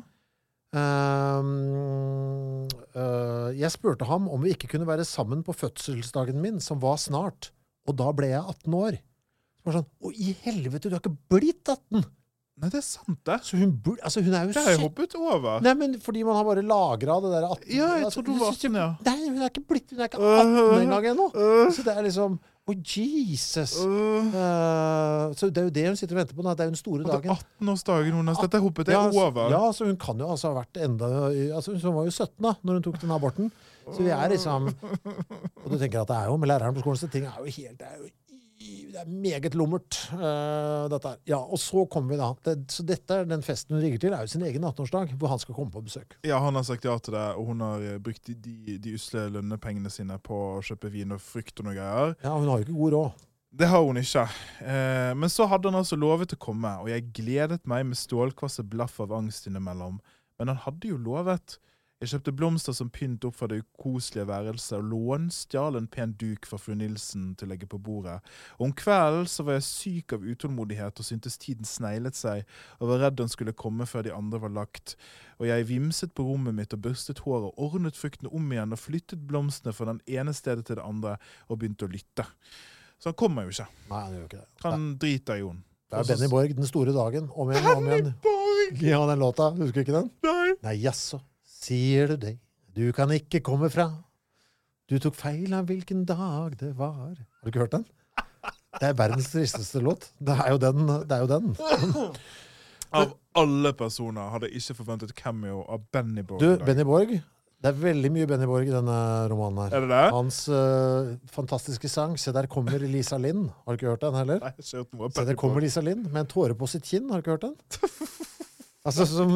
Um, uh, jeg spurte ham om vi ikke kunne være sammen på fødselsdagen min, som var snart. Og da ble jeg 18 år. Så var sånn, Å, i helvete, du har ikke blitt 18! Nei, det er sant, det. Så hun, burde, altså, hun er jo Det har jeg hoppet over. Nei, men fordi man har bare lagra det der 18 Ja, jeg altså, trodde hun var 18, ja. Nei, hun er ikke blitt Hun er ikke 18 engang ennå. Øh, Så det er liksom Å, Jesus! Uh, så det er jo det hun sitter og venter på nå. Det er jo den store dagen. 18-årsdagen hennes. Dette hoppet jeg Ja, over. Ja, så hun kan jo altså ha vært enda altså Hun var jo 17 da når hun tok den aborten. Så vi er liksom Og du tenker at det er jo med læreren på skolen, så ting er jo helt Det er jo det er meget lummert, uh, dette her. Ja, og så kommer vi da. Det, så dette er den festen hun rigger til, er jo sin egen 18-årsdag, hvor han skal komme på besøk. Ja, han har sagt ja til det, og hun har eh, brukt de, de, de usle lønnepengene sine på å kjøpe vin og frukt og noe greier. Ja, hun har jo ikke god råd. Det har hun ikke. Eh, men så hadde han altså lovet å komme, og jeg gledet meg med stålkvasse blaff av angst innimellom. Men han hadde jo lovet. Jeg kjøpte blomster som pynt opp fra det ukoselige værelset, og lånstjal en pen duk fra fru Nilsen til å legge på bordet. Og om kvelden så var jeg syk av utålmodighet og syntes tiden sneglet seg, og var redd han skulle komme før de andre var lagt. Og jeg vimset på rommet mitt og børstet håret, ordnet fruktene om igjen og flyttet blomstene fra den ene stedet til det andre, og begynte å lytte. Så han kommer jo ikke. Nei, han gjør ikke det. Han driter i henne. Det er Benny Borg, Den store dagen. Om igjen, om igjen. Borg! Ja, den låta. Husker du ikke den? Nei! Nei, jaså, sier du det? Du kan ikke komme fra. Du tok feil av hvilken dag det var. Har du ikke hørt den? Det er verdens tristeste låt. Det er jo den. Det er jo den. Av alle personer hadde jeg ikke forventet cameo av Benny Borg. Du. Benny Borg. Det er veldig mye Benny Borg i denne romanen her. Er det det? Hans uh, fantastiske sang 'Se der kommer Lisa Lind'. Har du ikke hørt den heller? Nei, jeg har ikke hørt noe Se der kommer Lisa Lind med en tåre på sitt kinn. Har du ikke hørt den? Altså, som,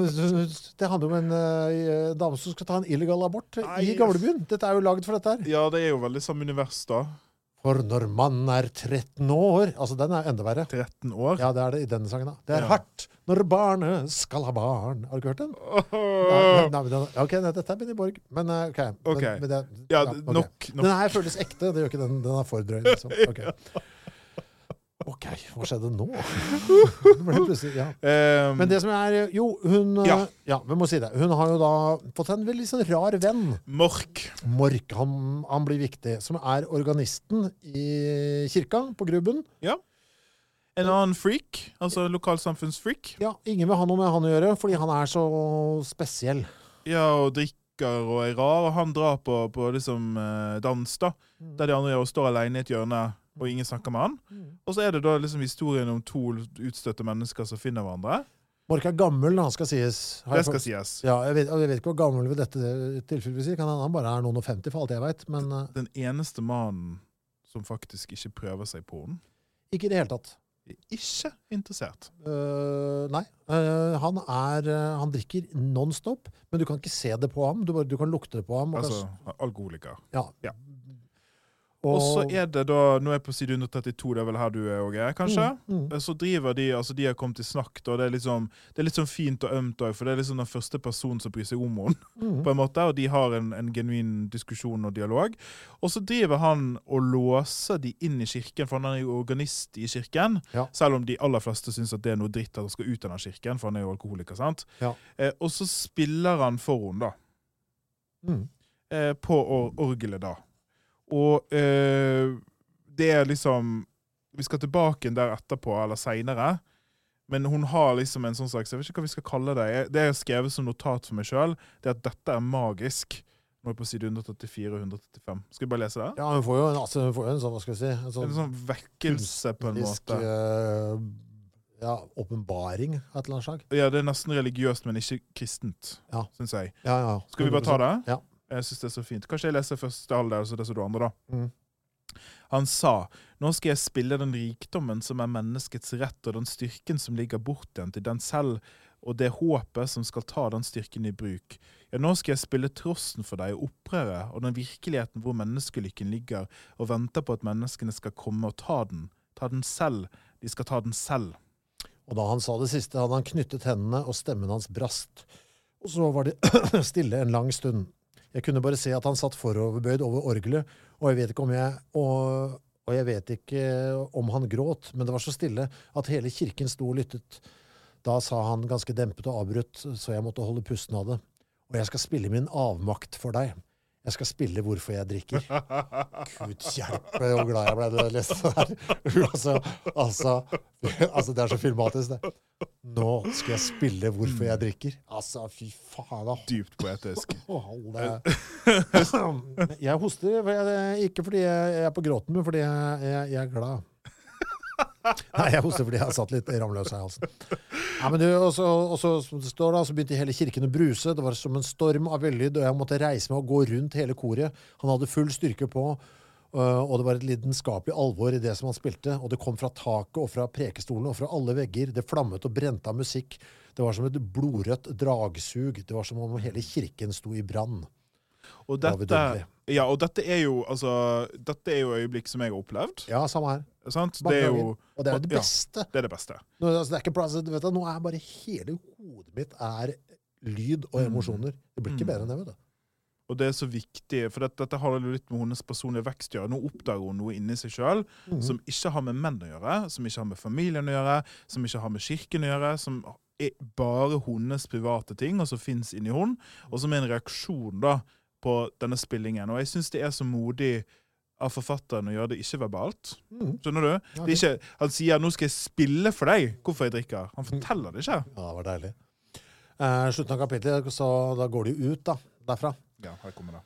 det handler om en uh, dame som skal ta en illegal abort Nei, i gamlebyen. Dette er jo lagd for dette her. Ja, det er jo veldig samme univers, da. For når mannen er 13 år Altså, den er enda verre. 13 år. Ja, det er det i denne sangen. da. Det er Ja. hardt når barnet skal ha barn. Har du ikke hørt den? Nei, nei, nei, ok, dette er Benny Borg. Men OK. ok. Men, men det, Ja, ok. nok. nok. Den her føles ekte. Det gjør ikke den. Den er for drøy. Liksom. Ok. OK, hva skjedde nå? Det ja. Um, Men det som er Jo, hun eh, Ja. ja, vi må si det. Hun har jo da fått en veldig sånn rar venn. Mork. Mork, han, han blir viktig. Som er organisten i kirka på Grubben. Ja. En annen freak, altså lokalsamfunnsfreak. Ja, ingen vil ha noe med han å gjøre, fordi han er så spesiell. Ja, og drikker og er rar. Og han drar på, på liksom eh, dans, da. Mm. Der de andre gjør og står alene i et hjørne, og ingen snakker med han. Og så er det da liksom historien om to utstøtte mennesker som finner hverandre. Mork er gammel, han skal sies. Har Det skal jeg sies. Ja, jeg vet, jeg vet ikke hvor gammel ved dette tilfellet vil si. Kan hende han bare er noen og 50, for alt jeg vet. Men eh, Den eneste mannen som faktisk ikke prøver seg på den. ikke i det hele tatt. Ikke interessert. Uh, nei. Uh, han er uh, Han drikker nonstop, men du kan ikke se det på ham. Du, bare, du kan lukte det på ham. Og Altså alkoholiker. ja. ja. Og så er det da Nå er jeg på side 132, det er vel her du er, Åge? Kanskje? Mm, mm. Eh, Så driver de altså de har kommet i snakk, og Det er, liksom, det er litt sånn fint og ømt òg, for det er liksom den første personen som bryr seg om henne. Mm. på en måte, Og de har en, en genuin diskusjon og dialog. Og så driver han og låser de inn i kirken, for han er jo organist i kirken. Ja. Selv om de aller fleste syns at det er noe dritt at han skal ut av den kirken, for han er jo alkoholiker. sant? Ja. Eh, og så spiller han for henne, da. Mm. Eh, på or orgelet, da. Og eh, det er liksom Vi skal tilbake der etterpå, eller seinere. Men hun har liksom en sånn slags Jeg vet ikke hva vi skal kalle det. Jeg- Det er skrevet som notat for meg sjøl. Det er at dette er magisk. Nå er jeg på side 184 og 135. Skal vi bare lese det? Ja, hun får jo en, altså, får jo en sånn, hva skal vi si En sånn, En sånn vekkelse, på en måte. Uh, ja, åpenbaring av et eller annet slag. Ja, Det er nesten religiøst, men ikke kristent, Ja. syns jeg. Ja, ja. Skal vi bare ta det? Ja. Jeg syns det er så fint. Kanskje jeg leser første halvdel, altså det som du andre, da. Mm. Han sa, nå skal jeg spille den rikdommen som er menneskets rett, og den styrken som ligger bortgjemt i den selv, og det håpet som skal ta den styrken i bruk. Ja, nå skal jeg spille trossen for deg, og opprøret, og den virkeligheten hvor menneskelykken ligger, og venter på at menneskene skal komme og ta den. Ta den selv. De skal ta den selv. Og da han sa det siste, hadde han knyttet hendene, og stemmen hans brast. Og så var det stille en lang stund. Jeg kunne bare se at han satt foroverbøyd over orgelet, og jeg vet ikke om jeg og, og jeg vet ikke om han gråt, men det var så stille at hele kirken sto og lyttet. Da sa han ganske dempet og avbrutt, så jeg måtte holde pusten av det. Og jeg skal spille min avmakt for deg. Jeg skal spille hvorfor jeg drikker. Gud hjelpe hvor glad jeg ble da jeg leste det der. altså, altså, altså, det er så filmatisk, det. Nå skal jeg spille hvorfor jeg drikker. Altså, fy faen. da. Dypt poetisk. Jeg hoster, ikke fordi jeg er på gråten, men fordi jeg, jeg, jeg er glad. Nei, jeg hoster fordi jeg har satt litt ramløs i halsen. Nei, men du, og så, står da, så begynte hele kirken å bruse. Det var som en storm av vellyd, og jeg måtte reise meg og gå rundt hele koret. Han hadde full styrke på, øh, og det var et lidenskapelig alvor i det som han spilte. Og det kom fra taket og fra prekestolen og fra alle vegger. Det flammet og brente av musikk. Det var som et blodrødt dragsug. Det var som om hele kirken sto i brann. Og dette, ja, og dette er jo altså, dette er jo øyeblikk som jeg har opplevd. Ja, samme her. Sant? Det er jo. Og det er det ja, beste. det er det beste. Nå, altså, det er ikke plass, vet du, nå er bare hele hodet mitt er lyd og emosjoner. Det blir ikke Mm. bedre enn det, vet du. Og det er så viktig, for dette, dette har litt med hennes personlige vekst å gjøre. Nå oppdager hun noe inni seg sjøl mm. som ikke har med menn å gjøre, som ikke har med familien å gjøre, som ikke har med kirken å gjøre, som er bare hennes private ting, og som fins inni henne, og som er en reaksjon da på denne spillingen. Og jeg syns det er så modig av forfatteren å gjøre det ikke verbalt. Mm. Skjønner du? Ja, Det ikke, han sier 'nå skal jeg spille for deg' hvorfor jeg drikker. Han forteller det ikke. Ja, det var deilig. Eh, slutten av kapittelet, så da går de ut da, derfra. Ja, her kommer det.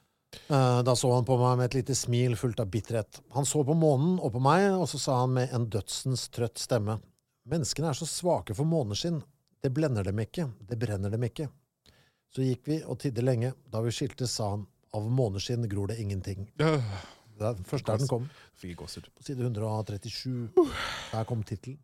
Eh, da så han på meg med et lite smil fullt av bitterhet. Han så på månen og på meg, og så sa han med en dødsens trøtt stemme. Menneskene er så svake for måneskinn. Det blender dem ikke, det brenner dem ikke. Så gikk vi og tidde lenge. Da vi skiltes, sa han, av måneskinn gror det ingenting. Øh, Det er først der den kom. Fikk gåser. På side 137. Der kom tittelen.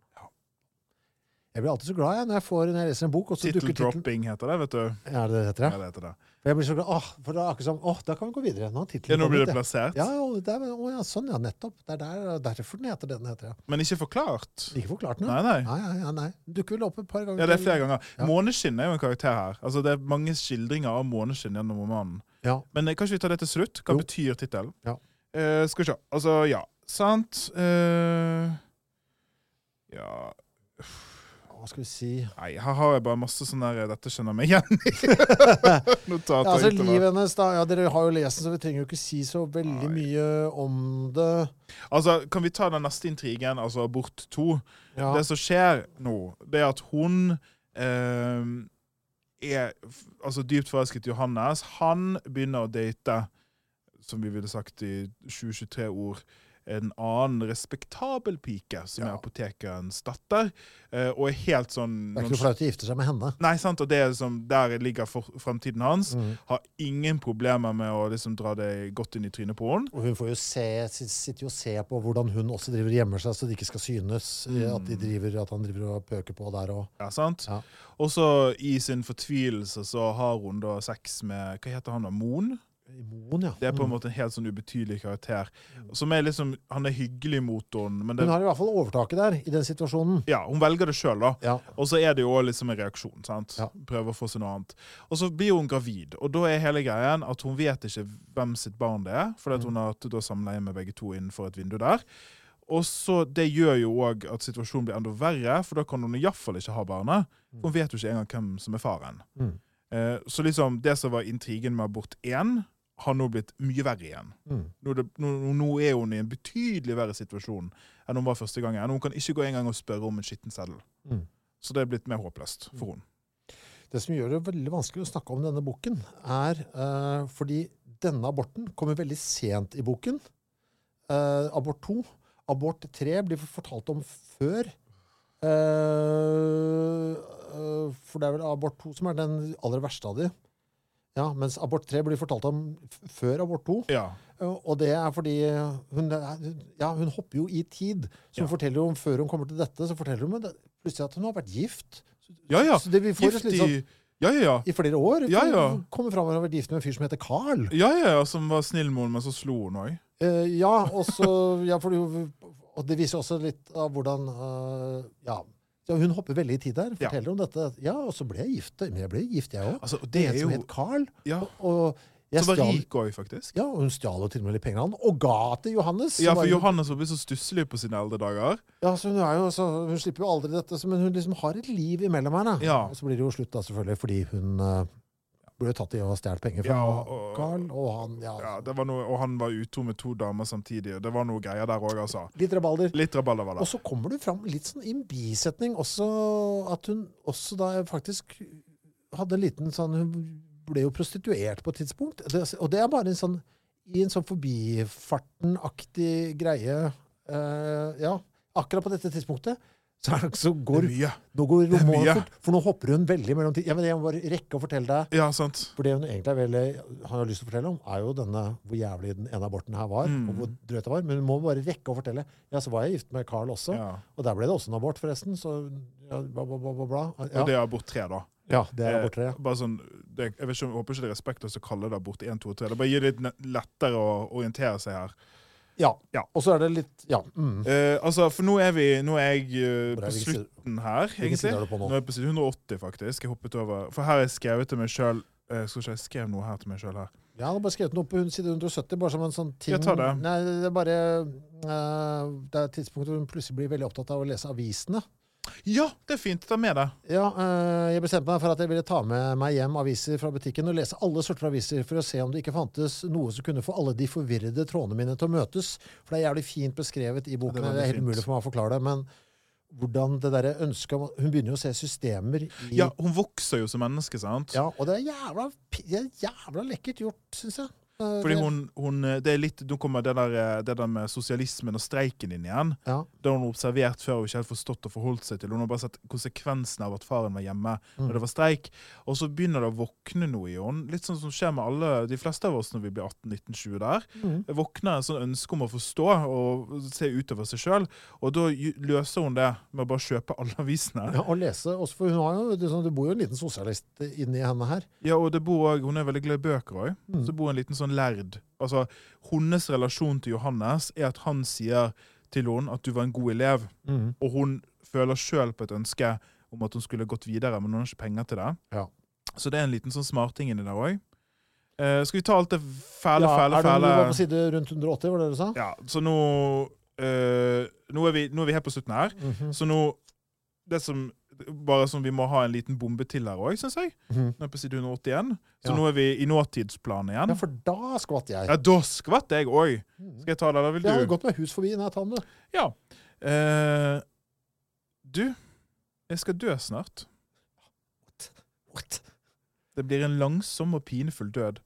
Jeg blir alltid så glad jeg, når jeg får når jeg leser en bok, og så dukker Titteldropping heter det, vet du. Ja, det heter det. Ja, det. heter det. Jeg blir så glad, åh, for da er akkurat som, åh, da kan vi gå videre. Nå har Ja, nå blir det plassert. Ja, ja, det er, å, ja, sånn, ja, nettopp. Det er der, derfor den heter det den heter, ja. Men ikke forklart. Ikke forklart. Nei, nei. Nei, nei, ja, nei. Dukker vel opp et par ganger. Ja, det er flere ganger. Ja. Måneskinn er jo en karakter her. Altså, Det er mange skildringer av måneskinn gjennom romanen. Ja. Men eh, kanskje vi tar det til slutt? Hva Jo. betyr tittelen? Ja. Eh, skal vi se. Altså, ja. Sant. Uh, Ja Hva skal vi si Nei, her har jeg bare masse sånn der Dette skjønner jeg meg igjen i. Notater ja, altså. Livet hennes, da. Ja, dere har jo lest den, så vi trenger jo ikke si så veldig Nei. mye om det. Altså, Kan vi ta den neste intrigen, altså abort to? Ja. Det som skjer nå, det er at hun eh, er altså dypt forelsket i Johannes. Han begynner å date, som vi ville sagt i 2023-ord, en annen respektabel pike, som Ja. er apotekerens datter. Eh, og er helt sånn Det er ikke noe flaut å gifte seg med henne. Nei, sant, og det er liksom, Der ligger for, fremtiden hans. Mm. Har ingen problemer med å liksom dra det godt inn i trynet på henne. Og hun får jo se, sitter jo og ser på hvordan hun også driver og gjemmer seg, så det ikke skal synes mm. at, de driver, at han driver og pøker på der. òg. Ja, sant? Ja. Og så i sin fortvilelse så har hun da sex med Hva heter han da? Moen? I Moen, ja. Det er på en Mm. måte en helt sånn ubetydelig karakter. Som er liksom Han er hyggelig mot henne, men det, Hun har i hvert fall overtaket der, i den situasjonen. ja, hun velger det sjøl, da. Ja. Og så er det jo liksom en reaksjon. sant? Ja. Prøver å få seg noe annet. Og så blir hun gravid, og da er hele greien at hun vet ikke hvem sitt barn det er, fordi at hun har hatt samleie med begge to innenfor et vindu der. Og så Det gjør jo òg at situasjonen blir enda verre, for da kan hun iallfall ikke ha barnet. For hun vet jo ikke engang hvem som er faren. Mm. Eh, så liksom det som var intrigen med abort 1, har nå blitt mye verre igjen. Mm. Nå, det, nå, nå er hun i en betydelig verre situasjon enn hun var første gangen. Hun kan ikke gå engang og spørre om en skitten seddel. Mm. Så det er blitt mer håpløst for henne. Det som gjør det veldig vanskelig å snakke om denne boken, er uh, fordi denne aborten kommer veldig sent i boken. Uh, abort 2. Abort 3 blir fortalt om før. Uh, for det er vel abort 2 som er den aller verste av de. Ja, mens abort 3 blir fortalt om før abort 2. Ja. Eh, Og det er fordi hun, er- ja, hun hopper jo i tid. Så hun Ja. forteller om, Før hun kommer til dette, så forteller hun plutselig at hun har vært gift. ja, ja. Så det vi får Gift litt sånn, i Ja, ja, ja. i flere år. Ja, ja. Kommer fram og har vært gift med en fyr som heter Carl. Ja, ja, ja, som var snill med henne, men så slo hun òg. Eh, ja, og så ja, for det, Og det viser også litt av hvordan uh, Ja. Så hun hopper veldig i tid der. Ja. Forteller om dette. Ja, og så ble jeg gift. Men jeg ble gift, jeg òg. Altså, Det er en jo... som het Carl. Ja. Og og Som var rik òg, faktisk. Ja, og hun stjal til og med litt penger han, og ga til Johannes. Ja, for var, Johannes var blitt så stusslig på sine eldre dager. Ja, så hun, er jo, så hun slipper jo aldri dette, men hun liksom har et liv imellom her. Ja. Og så blir det jo slutt, da, selvfølgelig, fordi hun jo tatt i å stjålet penger fra Ja, og- Carl. Og han ja, Ja, noe, og han var utro med to damer samtidig. Det var noe greier der òg, altså. Litt rabalder. Litt rabalder var Og så kommer du fram litt sånn i en bisetning også at hun også da faktisk hadde en liten sånn Hun ble jo prostituert på et tidspunkt. Det, og det er bare en sånn i en sånn forbifarten-aktig greie. Uh, ja, akkurat på dette tidspunktet så, det, så Det går er mye. Nå går er mye. fort, for nå hopper hun veldig mellom tid. Ja, men jeg må bare rekke å fortelle deg. Ja, sant. For det hun egentlig veldig, har lyst til å fortelle om, er jo denne hvor jævlig den ene aborten her var. Mm. Og hvor drøyt det var. Men hun må bare rekke å fortelle. Ja, så var jeg gift med Carl også. Ja. Og der ble det også en abort, forresten. Så ja, bla, bla, bla, bla, bla. Og det er abort tre, da. ja det er abort tre. Eh, bare sånn, det, jeg, ikke, jeg håper ikke det er respektløst å kalle det abort 1, 2 og 3. Det bare gir det litt lettere å orientere seg her. Ja. Ja. Og så er det litt Ja. Mm. Eh, altså, for nå er vi Nå er jeg eh, på slutten her, egentlig. er nå? Nå er jeg på side 180, faktisk. Jeg hoppet over. For her har jeg skrevet til meg sjøl Skal ikke jeg skrev noe her til meg sjøl her. Jeg hadde bare skrevet noe på side 170, bare som en sånn ting Jeg tar det. Nei, det er bare uh, Det er et tidspunkt hvor hun plutselig blir veldig opptatt av å lese avisene. Ja, det er fint. Ta med deg. Ja, eh, jeg bestemte meg for at jeg ville ta med meg hjem aviser fra butikken og lese alle sorter aviser for å se om det ikke fantes noe som kunne få alle de forvirrede trådene mine til å møtes. For det er jævlig fint beskrevet i boken. Ja, det det, er helt umulig for meg å forklare det. Men hvordan det der ønsket Hun begynner jo å se systemer i Ja, Hun vokser jo som menneske, sant? Ja, og det er jævla, det er jævla lekkert gjort, syns jeg. Eh, Fordi hun, hun Det er litt Nå kommer det der, eh, det der med sosialismen og streiken inn igjen. ja. Det har hun observert før og ikke helt forstått og forholdt seg til. Hun har bare sett konsekvensen av at faren var hjemme Mm. når det var streik. Og så begynner det å våkne noe i henne. Litt sånn som skjer med alle, de fleste av oss når vi blir 18-19-20 der. Mm. Våkner et sånn ønske om å forstå og se utover seg sjøl. Og da løser hun det med å bare kjøpe alle avisene. Ja, og lese også, for hun har jo, det, sånn- det bor jo en liten sosialist inni henne her. Ja, og det bor Hun er veldig glad i bøker òg. Mm. Så bor en liten sånn lærd. Altså, Hennes relasjon til Johannes er at han sier til henne at du var en god elev. Mm. Og hun føler sjøl på et ønske om at hun skulle gått videre, men hun har ikke penger til det. Ja. Så det er en liten sånn smarting inni der òg. Eh, skal vi ta alt det fæle, Ja, fæle, er det, fæle Du var på side rundt 180, var det det du sa? Ja, så nå uh, nå, er vi, nå er vi helt på slutten her, Mhm. så nå det som, Bare som vi må ha en liten bombe til her òg, syns jeg. Mm. Nå er på side 181. Så Ja. nå er vi i nåtidsplanen igjen. Ja, for da skvatt jeg. Ja, da skvatt jeg òg. Skal jeg ta det, eller vil du? Jeg har gått meg hus forbi. Nei, ta den, du. Ja. Eh, du, jeg skal dø snart. What? Det blir en langsom og pinefull død,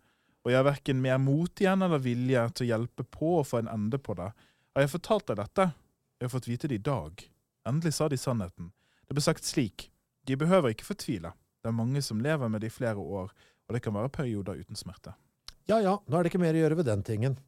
og jeg har verken mer mot igjen eller vilje til å hjelpe på å få en ende på det. Har jeg fortalt deg dette? Jeg har fått vite det i dag. Endelig sa de sannheten. Det ble sagt slik. De behøver ikke fortvile. Det er mange som lever med det i flere år, og det kan være perioder uten smerte. Ja ja, nå er det ikke mer å gjøre ved den tingen.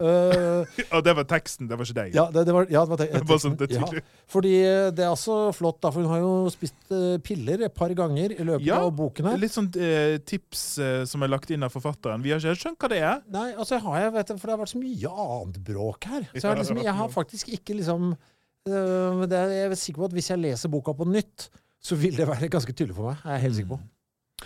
Uh, Og det var teksten, det var ikke deg. ja, det, det var, ja, det var te- Bare sånn det ja, fordi eh, det er også flott, da, for hun har jo spist uh, piller et par ganger i løpet Ja, av boken her. Litt sånn uh, tips eh, som er lagt inn av forfatteren. Vi har ikke helt skjønt hva det er. Nei, altså har jeg, vet for det har vært så mye annet bråk her. Så jeg, har liksom, jeg har faktisk ikke liksom men det er, Jeg er sikker på at hvis jeg leser boka på nytt, så vil det være ganske tydelig for meg. Jeg Er helt sikker på.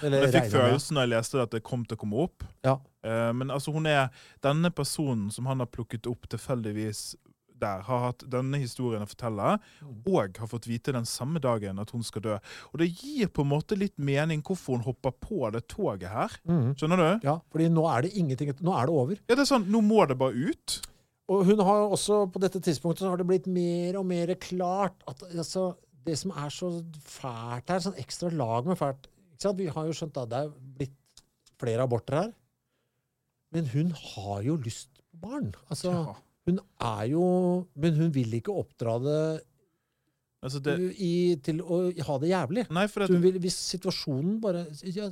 Eller Jeg fikk følelsen da jeg leste det at det kom til å komme opp. Ja. Eh, men altså hun er denne personen som han har plukket opp tilfeldigvis der, har hatt denne historien å fortelle, Mm. og har fått vite den samme dagen at hun skal dø. Og det gir på en måte litt mening hvorfor hun hopper på det toget her. Mhm. Skjønner du? Ja, fordi nå er det ingenting Nå er det over. Ja, det er sånn, Nå må det bare ut. Og hun har også, på dette tidspunktet så har det blitt mer og mer klart at altså, det som er så fælt her, sånn ekstra lag med fælt ikke sant? Vi har jo skjønt at det er blitt flere aborter her. Men hun har jo lyst på barn. Altså, Ja. Hun er jo Men hun vil ikke oppdra det, Altså det, i, til å ha det jævlig. nei, det, vil, hvis situasjonen bare ja,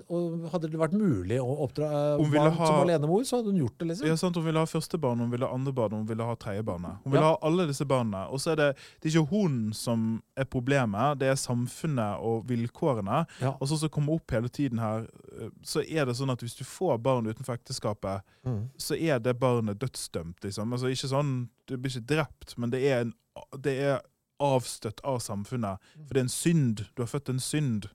Hadde det vært mulig å oppdra eh, barn ha- som alenemor, så hadde hun gjort det, liksom. ja, sant, Hun ville ha første barn, hun ville ha andre barn, hun ville ha tredje barn. Hun ville Ja. ha alle disse barna. Og så er det, det er ikke hun som er problemet, det er samfunnet og vilkårene. Ja. Og så som kommer opp hele tiden her, eh, så er det sånn at hvis du får barn utenfor ekteskapet, Mm. så er det barnet dødsdømt, liksom. Altså ikke sånn, du blir ikke drept, men det er, en, det er avstøtt av samfunnet. For det er en synd. Du har født en synd.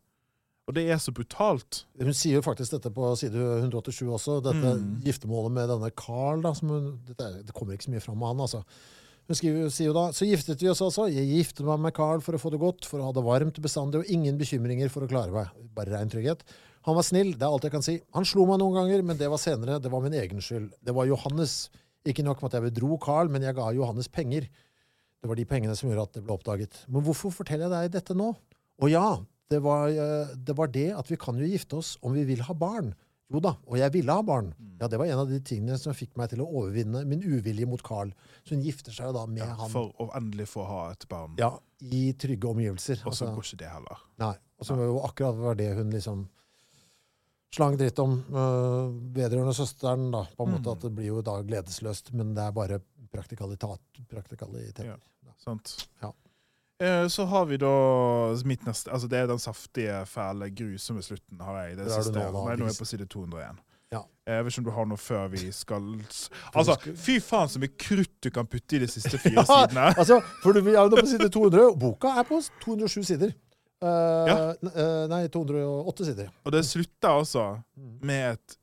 Og det er så brutalt. Hun sier jo faktisk dette på side 187 også, dette Mm. giftermålet med denne Carl. Da, som hun, dette, det kommer ikke så mye fram av han, altså. Hun skriver, sier jo da Så giftet vi oss altså. Jeg giftet meg med Carl for å få det godt, for å ha det varmt bestandig og ingen bekymringer for å klare meg. Bare rein trygghet. Han var snill, det er alt jeg kan si. Han slo meg noen ganger, men det var senere. Det var min egen skyld. Det var Johannes. Ikke nok med at jeg bedro Carl, men jeg ga Johannes penger. Det var de pengene som gjorde at det ble oppdaget. Men hvorfor forteller jeg deg dette nå? Og ja, det var, eh, det var det at vi kan jo gifte oss om vi vil ha barn. Jo da, og jeg ville ha barn. Mm. Ja, Det var en av de tingene som fikk meg til å overvinne min uvilje mot Carl. Så hun gifter seg da med han For å endelig få ha et barn. ja, i trygge omgivelser. Og så Altså, går ikke det heller. nei, og så var jo akkurat det hun liksom slang dritt om uh, vedrørende søsteren. da, på en måte Mm. At det blir jo da gledesløst, men det er bare praktikalitet. praktikaliteter. Ja. Sant? Ja. Eh, Så har vi da mitt neste Altså det er den saftige, fæle, grusomme slutten, har jeg. Det du siste. nå, Nei, nå er jeg på side 201. Ja. Jeg vet ikke om du har noe før vi skal Altså, fy faen så mye krutt du kan putte i de siste fire sidene. altså, for du er jo nå på side 200. og Boka er på 207 sider. Eh, Ja. eh, nei, 208 sider. Og det slutter altså med et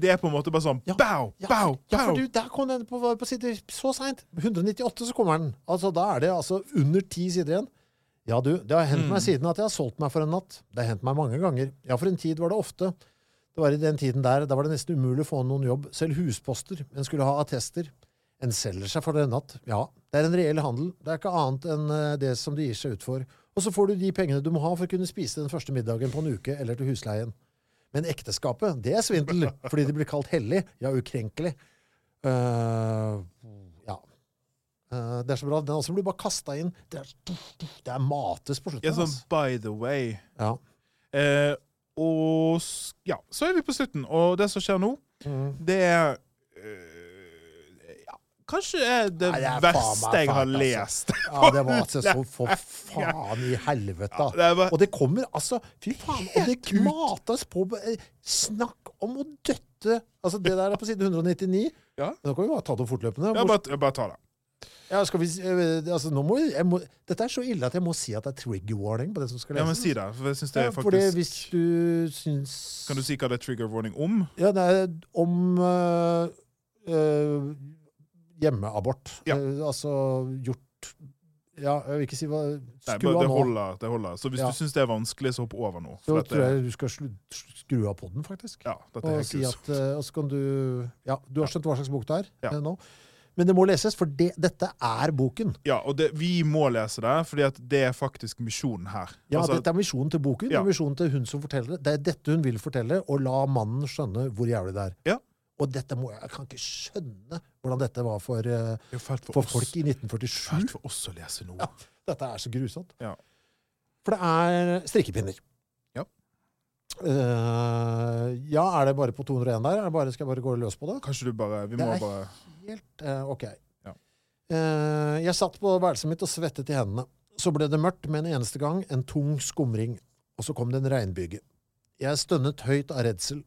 Det er på en måte bare sånn Ja. bow, Ja, bow, ja, for bow. du, der kom den på, på sider så seint. 198 så kommer den. Altså, Da er det altså under ti sider igjen. Ja, du, det har hendt meg Mm. siden at jeg har solgt meg for en natt. Det har hendt meg mange ganger. Ja, for en tid var det ofte. Det var i den tiden der, da var det nesten umulig å få noen jobb. Selv husposter. En skulle ha attester. En selger seg for en natt. Ja, det er en reell handel. Det er ikke annet enn eh, det som de gir seg ut for. Og så får du de pengene du må ha for å kunne spise den første middagen på en uke, eller til husleien. Men ekteskapet, det er svindel, fordi det blir kalt hellig, ja, ukrenkelig. Uh, ja. Uh, det er så bra. Den også blir bare kasta inn. Det er, det er mates på slutten. Ja, sånn altså. by the way. Ja. Uh, og ja, så er vi på slutten. Og det som skjer nå, Mm. det er Kanskje er det, Nei, det er faen meg verste jeg har fælt, altså. lest. ja, det var altså så for faen i helvete. Ja, Det var... Og det kommer altså Fy faen, og det mates på eh, Snakk om å døtte Altså, det der er på side 199. Ja. Nå kan vi bare ta det fortløpende. Ja, bare, bare ta det. Ja, skal vi, eh, altså, nå må, jeg må, dette er så ille at jeg må si at det er trigger warning på det som skal Ja, men si det. For jeg synes det er faktisk... Ja, hvis du syns Kan du si hva det er trigger warning om? Ja, det er om øh, øh, hjemmeabort. Ja. Eh, altså gjort Ja, jeg vil ikke si hva Skru av nå. det, holder, det holder. Så hvis Ja. du syns det er vanskelig, så hopp over nå. Så tror jeg du skal skru av podden, faktisk. ja, dette er Og si at, eh, og så kan du Ja, du har skjønt hva slags bok det er Ja. eh, nå. Men det må leses, for det, dette er boken. Ja, og det, vi må lese det, fordi det er faktisk misjonen her. Ja, Altså, Dette er misjonen til boken, Ja. er misjonen til hun som forteller det. Det er dette hun vil fortelle, og la mannen skjønne hvor jævlig det er. Ja. Og dette må jeg, jeg kan ikke skjønne hvordan dette var for, eh, for, for oss, folk i 1947. fælt for oss å lese noe. Ja. Dette er så grusomt. Ja. For det er strikkepinner. Ja. Uh, ja, er det bare på 201 der? Er det bare, skal jeg bare gå løs på det? Kanskje du bare Vi Det er bare Helt uh, OK. Ja. Uh, jeg satt på værelset mitt og svettet i hendene. Så ble det mørkt med en eneste gang, en tung skumring, og så kom det en regnbyge. Jeg stønnet høyt av redsel.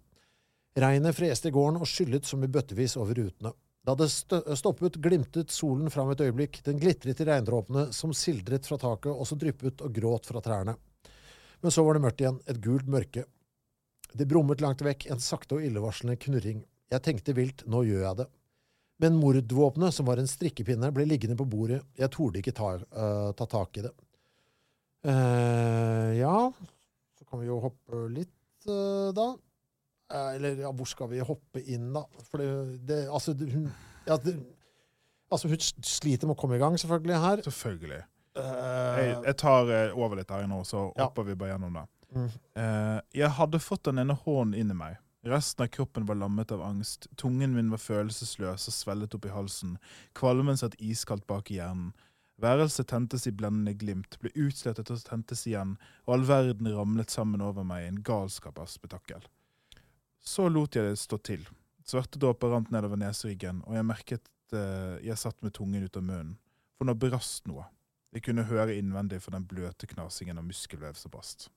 Regnet freste i gården og skyllet som i bøttevis over rutene. Da det stoppet, glimtet solen fram et øyeblikk. Den glitret i regndråpene som sildret fra taket, og så dryppet og gråt fra trærne. Men så var det mørkt igjen, et gult mørke. Det brummet langt vekk, en sakte og illevarslende knurring. Jeg tenkte vilt, nå gjør jeg det. Men mordvåpenet, som var en strikkepinne, ble liggende på bordet. Jeg torde ikke ta, uh, ta tak i det. Eh, ja, så kan vi jo hoppe litt, uh, da. Eh, eller ja, hvor skal vi hoppe inn, da? For det, det Altså, det, hun ja, det, Altså, hun sliter med å komme i gang, selvfølgelig, her. Selvfølgelig. Uh, Jeg, jeg tar eh, over litt her nå, så Ja. hopper vi bare gjennom det. Mm. Uh, jeg hadde fått den ene hånden inn i meg. Resten av kroppen var lammet av angst. Tungen min var følelsesløs og svellet opp i halsen. Kvalmen satt iskaldt bak i hjernen. Værelset tentes i blendende glimt, ble utslettet og tentes igjen, og all verden ramlet sammen over meg i en galskap av spetakkel. Så lot jeg det stå til. Svarte dråper rant nedover neseryggen, og jeg merket eh, jeg satt med tungen ut av munnen. For nå brast noe. Jeg kunne høre innvendig for den bløte knasingen av muskelvev som brast.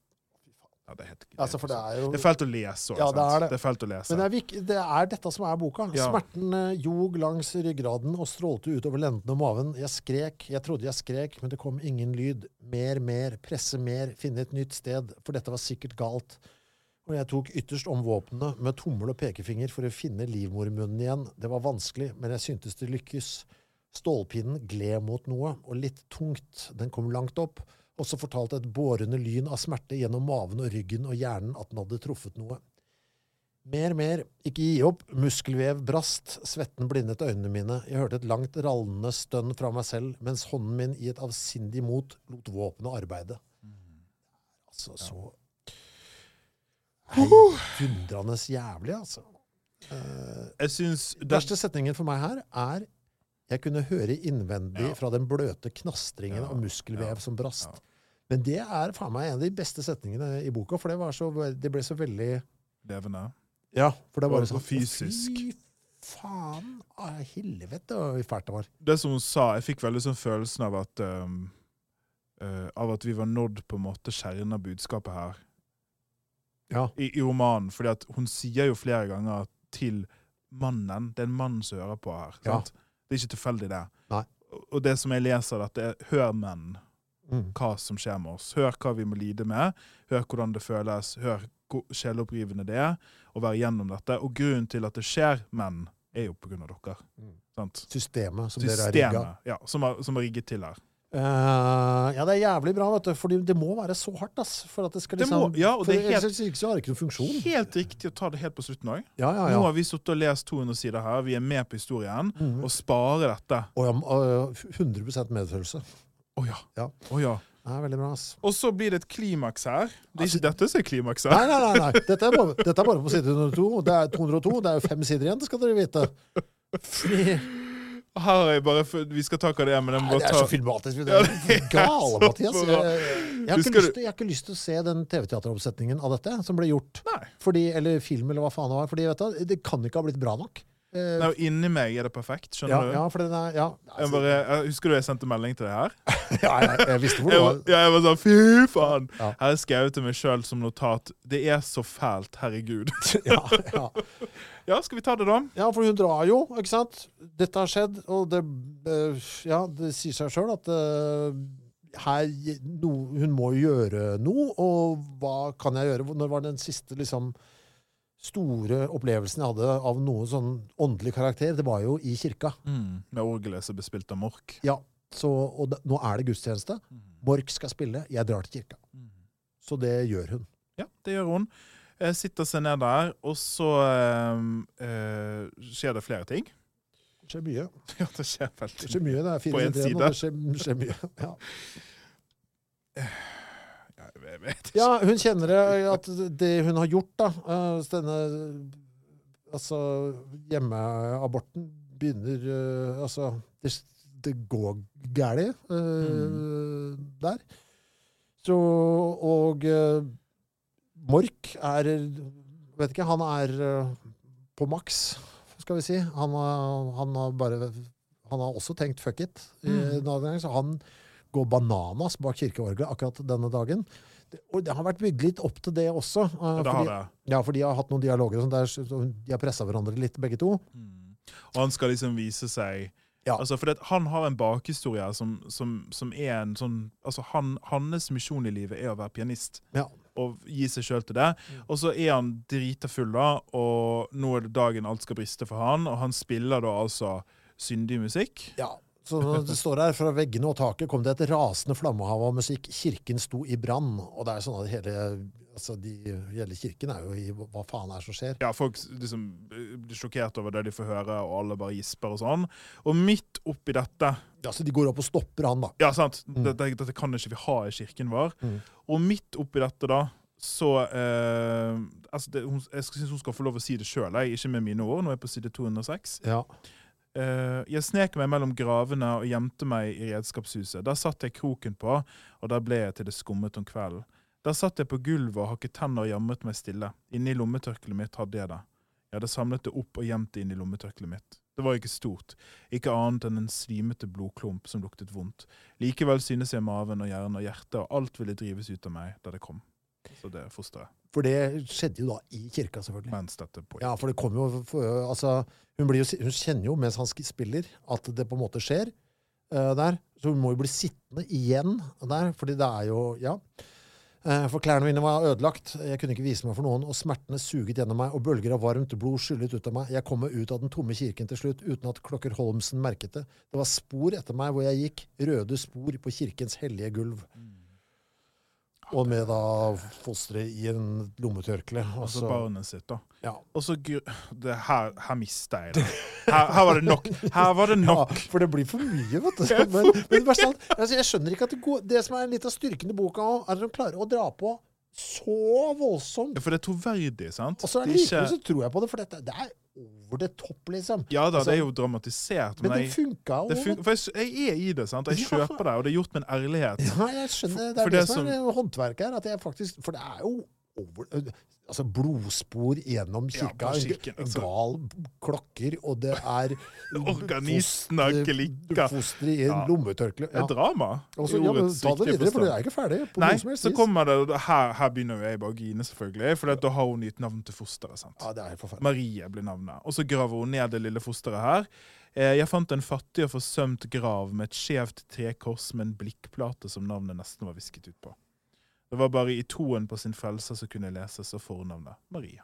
Ja, det er helt Altså, det er jo det er fælt å lese òg. Ja, det er det. det er fælt å lese. Men det er, det er dette som er boka. Ja. Smerten eh, jog langs ryggraden og strålte utover lendene og maven. Jeg skrek, jeg trodde jeg skrek, men det kom ingen lyd. Mer, mer, presse mer, finne et nytt sted, for dette var sikkert galt. Og jeg tok ytterst om våpnene med tommel og pekefinger for å finne livmormunnen igjen. Det var vanskelig, men jeg syntes det lykkes. Stålpinnen gled mot noe, og litt tungt. Den kom langt opp, og så fortalte et bårende lyn av smerte gjennom maven og ryggen og hjernen at den hadde truffet noe. Mer, mer, ikke gi opp, muskelvev brast, svetten blindet øynene mine, jeg hørte et langt rallende stønn fra meg selv, mens hånden min i et avsindig mot lot våpenet arbeide. Altså, så heidundrende jævlig, altså. Jeg synes Den verste setningen for meg her er jeg kunne høre innvendig Ja. fra den bløte knastringen Ja, av muskelvev ja, som brast. Men det er faen meg en av de beste setningene i boka, for det, var så, det ble så veldig levende. Ja, for det var og så, fysisk. Fy faen! Av helvete hvor fælt det var. Det som hun sa, jeg fikk veldig sånn følelsen av at um, uh, Av at vi var nådd på en måte kjernen av budskapet her Ja. i, i romanen. fordi at hun sier jo flere ganger til mannen Det er en mann som hører på her. Ja. Det er ikke tilfeldig, det. Nei. Og- det som jeg leser, dette er hør menn. Mm. hva som skjer med oss. Hør hva vi må lide med. Hør hvordan det føles. Hør hvor sjelopprivende det er å være gjennom dette. Og grunnen til at det skjer menn, er jo av dere. Mm. Sant? Systemet som dere har rigga. Ja, som, er, som er rigget til her. Eh, ja, det er jævlig bra, vet du. For det må være så hardt, ass. For at det skal Det liksom må- ja, og det er helt- ikke så har det ikke noen funksjon. Helt riktig å ta det helt på slutten òg. Ja, ja, Nå har vi sittet og lest 200 sider her. Vi er med på historien. Mhm. Og sparer dette. Og ja, 100% medfølelse. Å ja. Ja. Oh, ja. Det er veldig bra, ass. Og så blir det et klimaks her. Det er ikke dette som er klimaks Nei, nei, nei. nei. Dette, er bare, dette er bare på side 102. Det er 202. Det er jo fem sider igjen, det skal dere vite. Fordi, Her har jeg bare Vi skal ta hva det er, men jeg må nei, det er så filmatisk. Det er er gale, Mathias. Jeg, jeg, har lyst jeg har ikke lyst til å se den TV-teateroppsetningen av dette som ble gjort. Fordi, eller film, eller hva faen det var. Fordi, vet du, det kan ikke ha blitt bra nok. Eh, Nei, og inni meg er det perfekt. ja, Skjønner du? ja, for det er ja, Jeg altså, bare, jeg, husker du jeg sendte melding til deg her? ja, jeg, jeg visste hvor det var- ja, jeg var sånn Fy faen! Ja. Her skrev jeg til meg sjøl som notat. Det er så fælt. Herregud. Ja, ja. Ja, skal vi ta det, da? ja, for hun drar jo, ikke sant? Dette har skjedd, og det eh, Ja, det sier seg sjøl at uh, her no, Hun må jo gjøre noe, og hva kan jeg gjøre? Når var den siste liksom store opplevelsene jeg hadde av noe sånn åndelig karakter, det var jo i kirka. Mm. Med orgelet som ble spilt av Mork. Ja, så, og da, nå er det gudstjeneste. Mork skal spille, jeg drar til kirka. Så det gjør hun. Ja, det gjør hun. Jeg sitter seg ned der, og så øh, eh, skjer det flere ting. Det skjer mye. Ja, det skjer Det skjer mye. Det er fire På en side. det skjer, skjer mye. Ja. Ja, jeg vet ja, hun kjenner det, at det hun har gjort, da eh, denne Altså, hjemmeaborten begynner eh, Altså, det, det går galt eh, der. Så Og uh, Mork er Vet ikke, han er uh, på maks, skal vi si. Han han har bare Han har også tenkt fuck it, i Mm. gangen, så han går bananas bak kirkeorgelet akkurat denne dagen. Og det har vært bygd litt opp til det også. Uh, Ja, det har det. ja, for de har hatt noen dialoger, sånn der, så de har pressa hverandre litt, begge to. Og han skal liksom vise seg Ja. Altså, for Han har en bakhistorie som, som, som er en sånn altså han, Hans misjon i livet er å være pianist. Ja. Og gi seg sjøl til det. Og så er han drita full, da, og nå er det dagen alt skal briste for han, og han spiller da altså syndig musikk. Ja. Så det står her, fra veggene og taket kom det et rasende flammehav av musikk. Kirken sto i brann. Og det er sånn at hele, altså de, hele kirken er jo i Hva faen er det som skjer? Ja, Folk liksom eh, blir sjokkert over det de får høre, og alle bare gisper og sånn. Og midt oppi dette Ja, Så de går opp og stopper han, da. Ja, sant. Dette, dette kan ikke vi ha i kirken vår. Mm. Og midt oppi dette, da, så eh, altså det, hun, Jeg syns hun skal få lov å si det sjøl, ikke med mine ord. Nå er jeg på side 206. Ja. Eh, jeg snek meg mellom gravene og gjemte meg i redskapshuset. Der satt jeg kroken på, og der ble jeg til det skummet om kvelden. Der satt jeg på gulvet og hakket tenner og jamret meg stille. Inni lommetørkleet mitt hadde jeg det. Jeg hadde samlet det opp og gjemt det inn i lommetørkleet mitt. Det var ikke stort, ikke annet enn en slimete blodklump som luktet vondt. Likevel synes jeg maven og hjernen og hjertet og alt ville drives ut av meg da det kom. Så det er fosteret. For det skjedde jo da i kirka, selvfølgelig. Mens dette på. Ja, for det kom jo altså, hun, blir jo, hun kjenner jo mens han spiller, at det på en måte skjer uh, der. Så hun må jo bli sittende igjen der, fordi det er jo Ja. Eh, for klærne mine var ødelagt, jeg kunne ikke vise meg for noen, og smertene suget gjennom meg, og bølger av varmt blod skyllet ut av meg. Jeg kom meg ut av den tomme kirken til slutt, uten at klokker Holmsen merket det. Det var spor etter meg hvor jeg gikk, røde spor på kirkens hellige gulv. Og med da fosteret i en lommetørkle. og Altså så- barnet sitt, da. ja. Og så det her, her mista jeg det. Her, her var det nok. Her var det nok. Ja, for det blir for mye, vet du. Men, men det alt, altså, jeg skjønner ikke at det går Det som er litt av styrken i boka, er at de klarer å dra på så voldsomt. Ja, For det er troverdig, sant? Og så Det er likevel ikke- så tror jeg på det, for dette, det er over the top, liksom. Ja da, Altså, det er jo dramatisert, Men men det funka jo. fun for jeg, jeg er i det, sant? Jeg Ja. kjøper det, og det er gjort med en ærlighet. Ja, jeg skjønner. Det For er det, det som er håndverket her. At jeg faktisk, for det er jo altså blodspor gjennom kirka. Ja, kirken, altså. gal klokker, og det er Organisten har ikke likka. Foster i en Ja. lommetørkle. Et drama. Også, ja, men ta det videre, for det er ikke ferdig. På Nei, så kommer det her, her begynner jo jeg bare å grine, selvfølgelig. For da har hun gitt navn til fosteret. sant? Ja, det er helt forferdelig. Marie blir navnet. Og så graver hun ned det lille fosteret her. Eh, Jeg fant en fattig og forsømt grav med et skjevt trekors med en blikkplate som navnet nesten var visket ut på. Det var bare i troen på sin frelse som kunne leses, og fornavnet Maria.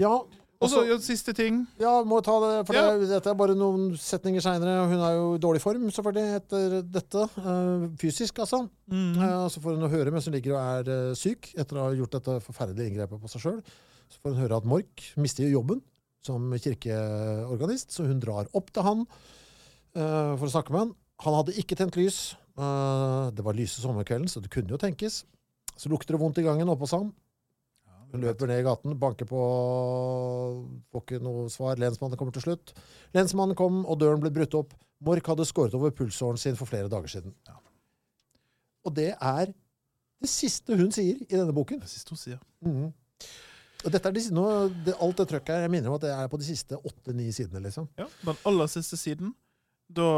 Ja, Og så siste ting. ja, må ta det, for Ja. det, dette er bare noen setninger seinere. Hun er jo i dårlig form, selvfølgelig, etter dette. eh, fysisk, altså. Mm. Eh, så får hun å høre mens hun ligger og er eh, syk, etter å ha gjort dette forferdelige inngrepet på seg sjøl, så får hun høre at Mork mister jobben som kirkeorganist, så hun drar opp til han for å snakke med han. Han hadde ikke tent lys. Eh, det var lyse sommerkvelden, så det kunne jo tenkes. Så lukter det vondt i gangen oppe hos ham. Hun løper ned i gaten, banker på, får ikke noe svar. Lensmannen kommer til slutt. Lensmannen kom, og døren ble brutt opp. Mork hadde skåret over pulsåren sin for flere dager siden. Og det er det siste hun sier i denne boken. Det siste hun sier. Mhm. Og dette er de, nå, det, alt det trøkket her, jeg minner om at det er på de siste åtte-ni sidene, liksom. Ja, Den aller siste siden. Da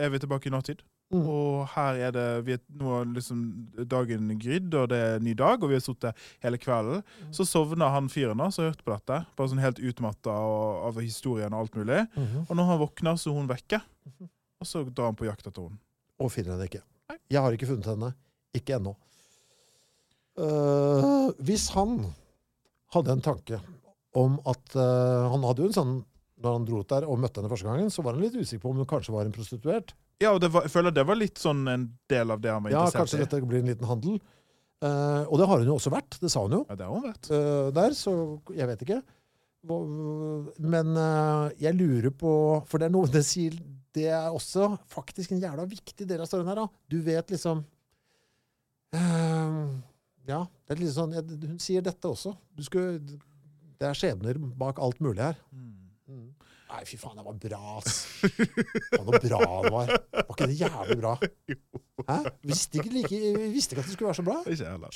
er vi tilbake i nåtid. Mm. Og her er det vi er, Nå er liksom dagen grydd, og det er en ny dag, og vi har sittet hele kvelden. Så sovner han fyren som hørt på dette, bare sånn helt utmatta av historien og alt mulig. Mhm. Og når han våkner, så er hun vekke. Og så drar han på jakt etter henne. Og finner henne ikke. Nei. Jeg har ikke funnet henne. Ikke ennå. Uh, hvis han hadde en tanke om at uh, Han hadde jo en sånn Når han dro ut der og møtte henne første gangen, så var han litt usikker på om hun kanskje var en prostituert. Ja, og det var, jeg føler det var litt sånn en del av det han var interessert i. Ja, kanskje i. dette blir en liten handel. Uh, og det har hun jo også vært. Det sa hun jo. Ja, det har hun vært. Uh, der, så jeg vet ikke. Men uh, jeg lurer på For det er noe det sier Det er også faktisk en jævla viktig del av storyen her. da. Du vet liksom Ja, det er litt sånn Hun sier dette også. Du skulle, det er skjebner bak alt mulig her. Mm. Nei, fy faen, det var bra, ass. Faen, så bra det var. Var ikke det jævlig bra? Hæ? Visste ikke, like, visste ikke at det skulle være så bra. Ikke heller.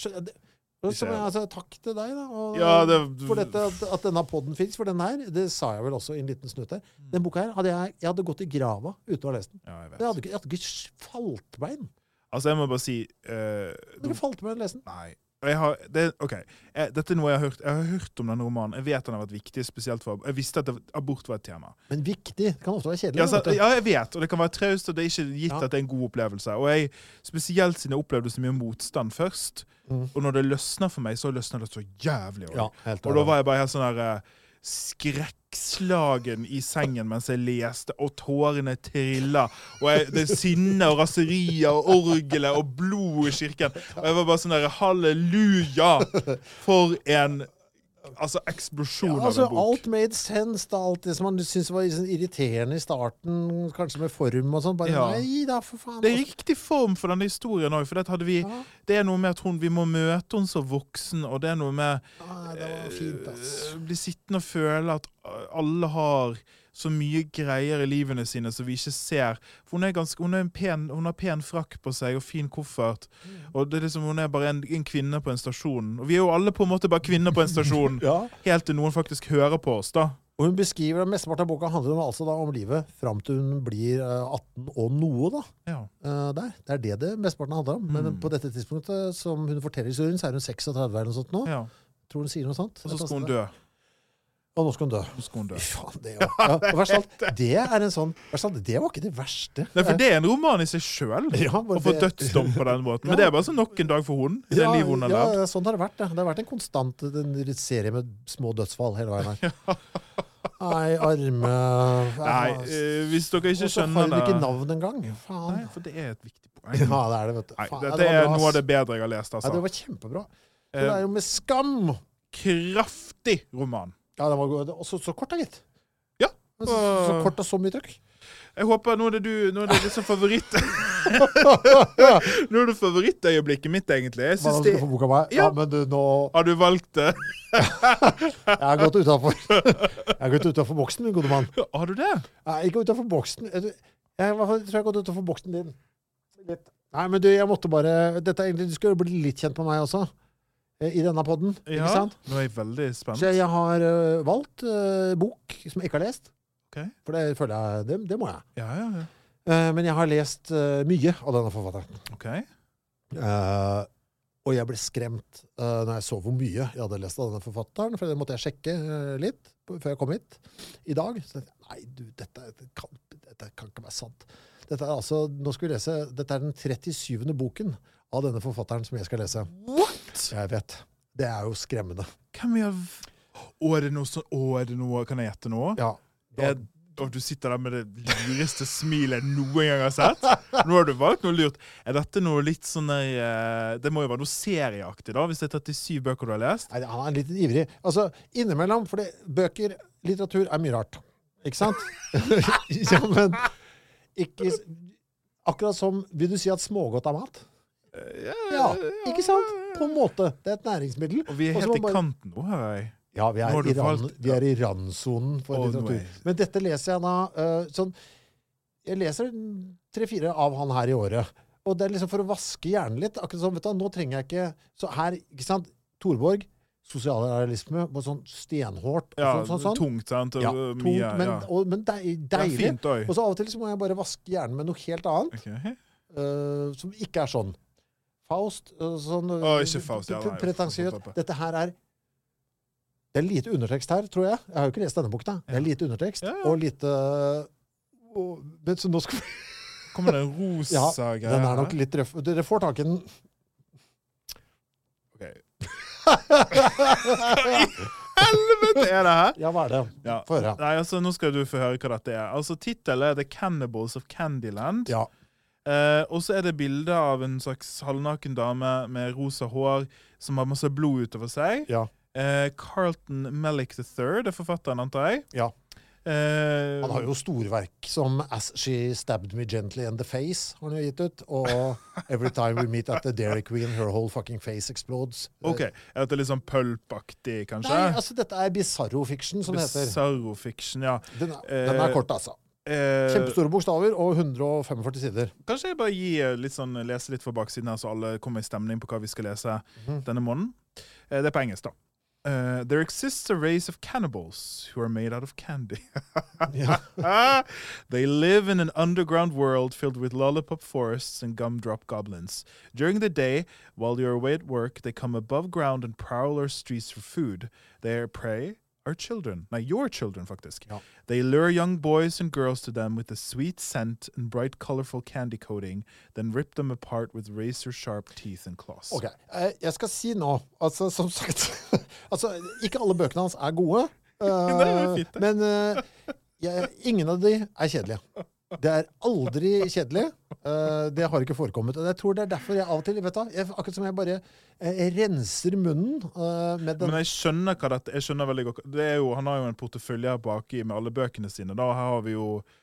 Som, altså, takk til deg, da. Og, Ja, det- For dette, at, at denne podden fins. For den her, det sa jeg vel også i en liten snutt her. Den boka her hadde jeg, jeg hadde gått i grava uten å ha lest den. Ja, jeg. Jeg hadde, jeg hadde ikke falt meg inn. Altså, jeg må bare si uh, du, falt meg inn å lese den. Nei. Har, det, ok, jeg, Dette er noe jeg har hørt. Jeg har hørt om denne romanen. Jeg vet den har vært viktig, spesielt for Jeg visste at det, abort var et tema. Men viktig. Det kan ofte være kjedelig. Ja, så, ja, jeg vet, og det kan være traust, og det er ikke gitt Ja. at det er en god opplevelse. Og jeg, Spesielt siden jeg opplevde så mye motstand først. Mm. Og når det løsner for meg, så løsner det så jævlig. Ja, Og da var jeg bare helt sånn der eh, skrekkslagen i sengen mens jeg leste, og tårene trilla. Og jeg, det sinne og raseriet og orgelet og blod i kirken. Og jeg var bare sånn der Halleluja! For en altså, eksplosjon Ja, altså, av en bok. alt made sense. Da, alt det som man syntes var sånn irriterende i starten, kanskje med form og sånn. Bare Ja. nei da, for faen. Det er riktig form for denne historien òg. For vi, Ja. det er noe med at hun, vi må møte henne som voksen, og det er noe med ja, det var fint, ass. eh, bli sittende og føle at alle har så mye greier i livene sine som vi ikke ser. For hun er ganske, hun, er en pen, hun har pen frakk på seg og fin koffert. Mm. Og det er liksom, hun er bare en, en kvinne på en stasjon. Og vi er jo alle på en måte bare kvinner på en stasjon. Ja. Helt til noen faktisk hører på oss, da. Og hun beskriver, Mesteparten av boka handler om, altså da, om livet fram til hun blir eh, 18 og noe. da, Ja. Uh, der. Det er det det mesteparten handler om. Men Mm. på dette tidspunktet, som hun forteller historien, så er hun 36 eller noe sånt nå. ja. Tror hun sier noe sånt. Og så skal hun dø. Og nå skal hun dø. Nå skal hun dø. Faen, det, jo. ja. og verst det er en sånn Det var ikke det verste. Nei, for det er en roman i seg sjøl. Ja, Å få dødsdom på den måten. Ja. Men det er bare sånn nok en dag for hun. Ja, ja, sånn har det vært. Det. det har vært en konstant en serie med små dødsfall hele veien her. Nei, arme Nei, eh, hvis dere ikke skjønner det Og så har hun ikke navn engang. Faen. Nei, for det er et viktig poeng. Ja, det er det, vet du. Nei, dette det er noe av det bedre jeg har lest, altså. Nei, det var kjempebra. Eh, det er jo med skam! kraftig roman. Ja, den var god. Og så, så kort, da, gitt. Ja. Så, så kort og så mye trøkk. Jeg håper Nå er det du Nå er det liksom favoritt Nå er det favorittøyeblikket mitt, egentlig. Jeg syns det? Ja, Ja. men du, nå Har du valgt det? Jeg har gått utafor Jeg har gått utafor boksen, min gode mann. Har du det? Nei, ikke utafor boksen. Jeg, jeg, tror jeg har gått utafor boksen din. Litt. Nei, men du, jeg måtte bare Dette egentlig, Du skulle bli litt kjent med meg også. Eh, I denne podden. Ikke Ja. sant? Nå er jeg veldig spent. Så jeg har uh, valgt uh, bok som jeg ikke har lest. Ok. For det føler jeg Det, det må jeg. Ja, ja, ja. Eh, men jeg har lest mye av denne forfatteren. OK. Eh, og jeg ble skremt uh, når jeg så hvor mye jeg hadde lest av denne forfatteren. For det måtte jeg sjekke litt før jeg kom hit i dag. Så jeg, nei, du, dette, dette, kan, dette kan ikke være sant. Dette er altså, nå skal vi lese, dette er den 37. boken av denne forfatteren som jeg skal lese. What?! Jeg vet. Det er jo skremmende. Hvem all Å, er det noe sånn Å, er det noe Kan jeg gjette noe? Ja. Er, og du sitter der med det lureste smilet jeg noen gang har sett. Nå har du valgt noe lurt. Er dette noe litt sånn der, eh, Det må jo være noe serieaktig, da, hvis det er 37 bøker du har lest? Nei, han er litt ivrig. Altså, innimellom, for bøker, litteratur, er mye rart. Ikke sant? ja, men ikke Akkurat som Vil du si at smågodt er mat? Ja, ikke sant? På en måte. Det er et næringsmiddel. Og vi er helt i bare- kanten nå, hører jeg. Ja, vi er, i, ran, vi er i randsonen for oh, litteratur. er- Men dette leser jeg da uh, sånn Jeg leser tre-fire av han her i året. Og det er liksom for å vaske hjernen litt. akkurat sånn, vet du, Nå trenger jeg ikke Så her, ikke sant, Torborg. Sosialrealisme på sånn stenhårt. og Ja, sånn, sånn, sånn. tungt, sant? Og Ja, mye, tungt, men, ja. og, men deilig. Det er fint. Og så av og til så må jeg bare vaske hjernen med noe helt annet. Okay. Uh, som ikke er sånn. Faust eh, sånn, oh, ikke Faust, ja. Pretensiøst. Dette her er Det er lite undertekst her, tror jeg. Jeg har jo ikke lest denne boka. Det er lite undertekst Ja, ja. og lite og, men, så nå skal vi, Kommer det en rosa Ja, greie Den er nok litt røff. Dere får tak i den. Ok. Helvete er det her? Ja, hva er det? Ja. Få høre. Nei, altså, nå skal du få høre hva dette er. Altså, Tittelen er The Cannibals of Candyland. Ja. Eh, og så er det bilde av en slags halvnaken dame med rosa hår som har masse blod utover seg. Ja. Eh, Carlton Mellick III er forfatteren, antar jeg. ja. Eh, Han har jo storverk som As She Stabbed Me Gently in the Face, har han jo gitt ut. Og Every Time We Meet at the Dairy Queen, Her Whole Fucking Face Explodes. OK. Er dette litt sånn pulp-aktig, kanskje? Nei, altså dette er bizarro fiction, som det heter. Bizarro fiction, ja. Den er, den er kort, altså. Eh, Kjempestore bokstaver og 145 sider. Kanskje jeg bare gi, litt sånn, lese litt fra baksiden her, så alle kommer i stemning på hva vi skal lese Mhm. denne måneden. Eh, det er på engelsk, da. Uh, there exists a race of cannibals who are made out of candy. They live in an underground world filled with lollipop forests and gumdrop goblins. During the day, while you're away at work, they come above ground and prowl our streets for food. They are prey are children. Nei, your children, faktisk. Ja. They lure young boys and girls to them with a sweet scent and bright, colorful candy coating, then rip them apart with razor sharp teeth and claws. Ok, eh, Jeg skal si nå, altså som sagt altså, Ikke alle bøkene hans er gode. eh, Det er fint, det. men uh, jeg, ingen av de er kjedelige. Det er aldri kjedelig. Eh, det har ikke forekommet. Og jeg tror det er derfor jeg av og til vet du, jeg, Akkurat som jeg bare jeg renser munnen eh, med den Men jeg skjønner hva dette Jeg skjønner veldig godt det er jo, Han har jo en portefølje baki med alle bøkene sine. Da Her har vi jo eh,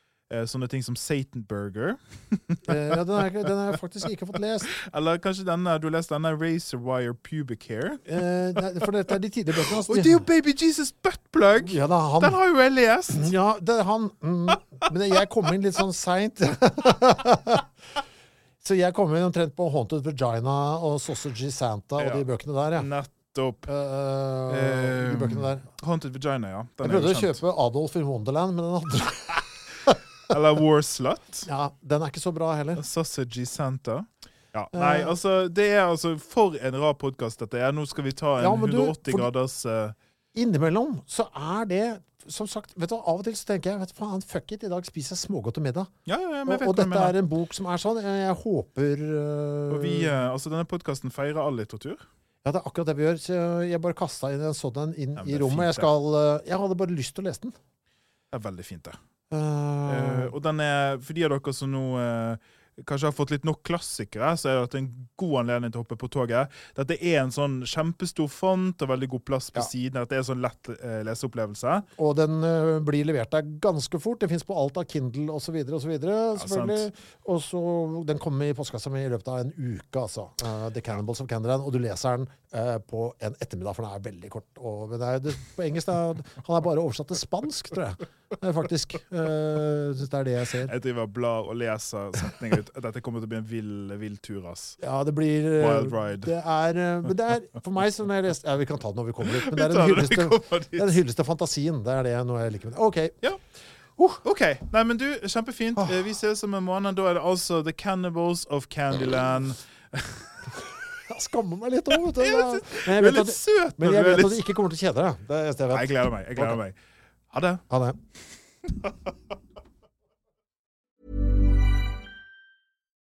sånne ting som Satan Burger. Eh, ja, den, har jeg, den har jeg faktisk ikke fått lest. Eller kanskje denne Du har lest denne Razor Wire Pubic Hair? Eh, nei, for dette er de tidlige bøkene hans. Og det er jo Baby Jesus Buttplug! ja, da, han, Den har jo jeg lest! Ja, det er han. Mm, men jeg kom inn litt sånn seint. Så jeg kom inn omtrent på Haunted Vagina og Sausage Santa og Ja. de bøkene der. Ja. Nettopp. Uh, Eh, de bøkene der. Haunted Vagina, ja. Den Jeg prøvde å kjøpe Adolf i Wonderland, men den, andre, Eller War Slut. ja, den er ikke så bra heller. Sausage Santa. Ja, Eh. nei, altså, det er altså For en rar podkast dette er. Nå skal vi ta en Ja, du, 180 for- graders uh... Innimellom så er det som sagt, vet du, Av og til så tenker jeg vet du, faen, fuck it, i dag spiser jeg smågodt til middag. Ja, ja, ja, men jeg Og, vet og dette er en bok som er sånn. Jeg, jeg håper uh... Vi, uh, altså Denne podkasten feirer all litteratur. Ja, det er akkurat det vi gjør. Så jeg, bare kasta inn en sånn en inn Ja, i rommet. fint, Jeg, skal, uh, jeg hadde bare lyst til å lese den. Det er veldig fint, det. Eh, og den er, for de av dere som nå eh, kanskje har fått litt nok klassikere, så er det en god anledning til å hoppe på toget. Dette er en sånn kjempestor font og veldig god plass på Ja. siden. Dette er en sånn lett eh, leseopplevelse. og den øh, blir levert deg ganske fort. Det fins på alt av Kindle osv. osv. selvfølgelig. Og så Den kommer i postkassa mi i løpet av en uke, altså. Uh, The Cannibals of Candyland. Og du leser den uh, på en ettermiddag, for den er veldig kort. Og, men det er, det, på engelsk er, Han er bare oversatt til spansk, tror jeg. Uh, faktisk. Uh, det er det jeg ser. Jeg driver og blar og leser setninger. Dette kommer til å bli en vill, vill tur, ass. Ja, det blir eh, Wild ride. Det er, eh, men det er for meg som jeg leste ja, Vi kan ta det når vi kommer dit. Men det er den hylleste, den hylleste fantasien. Det er det noe jeg liker med det. OK. Ja. OK. Nei, men du, kjempefint. Eh, Vi ses om en måned. Da er det altså The Cannibals of Candyland. Jeg skammer meg litt òg, vet du. Men jeg vet at, men jeg vet at du ikke kommer til å kjede deg. Det er det jeg vet. Jeg gleder meg. jeg gleder meg. Ha det. Ha det.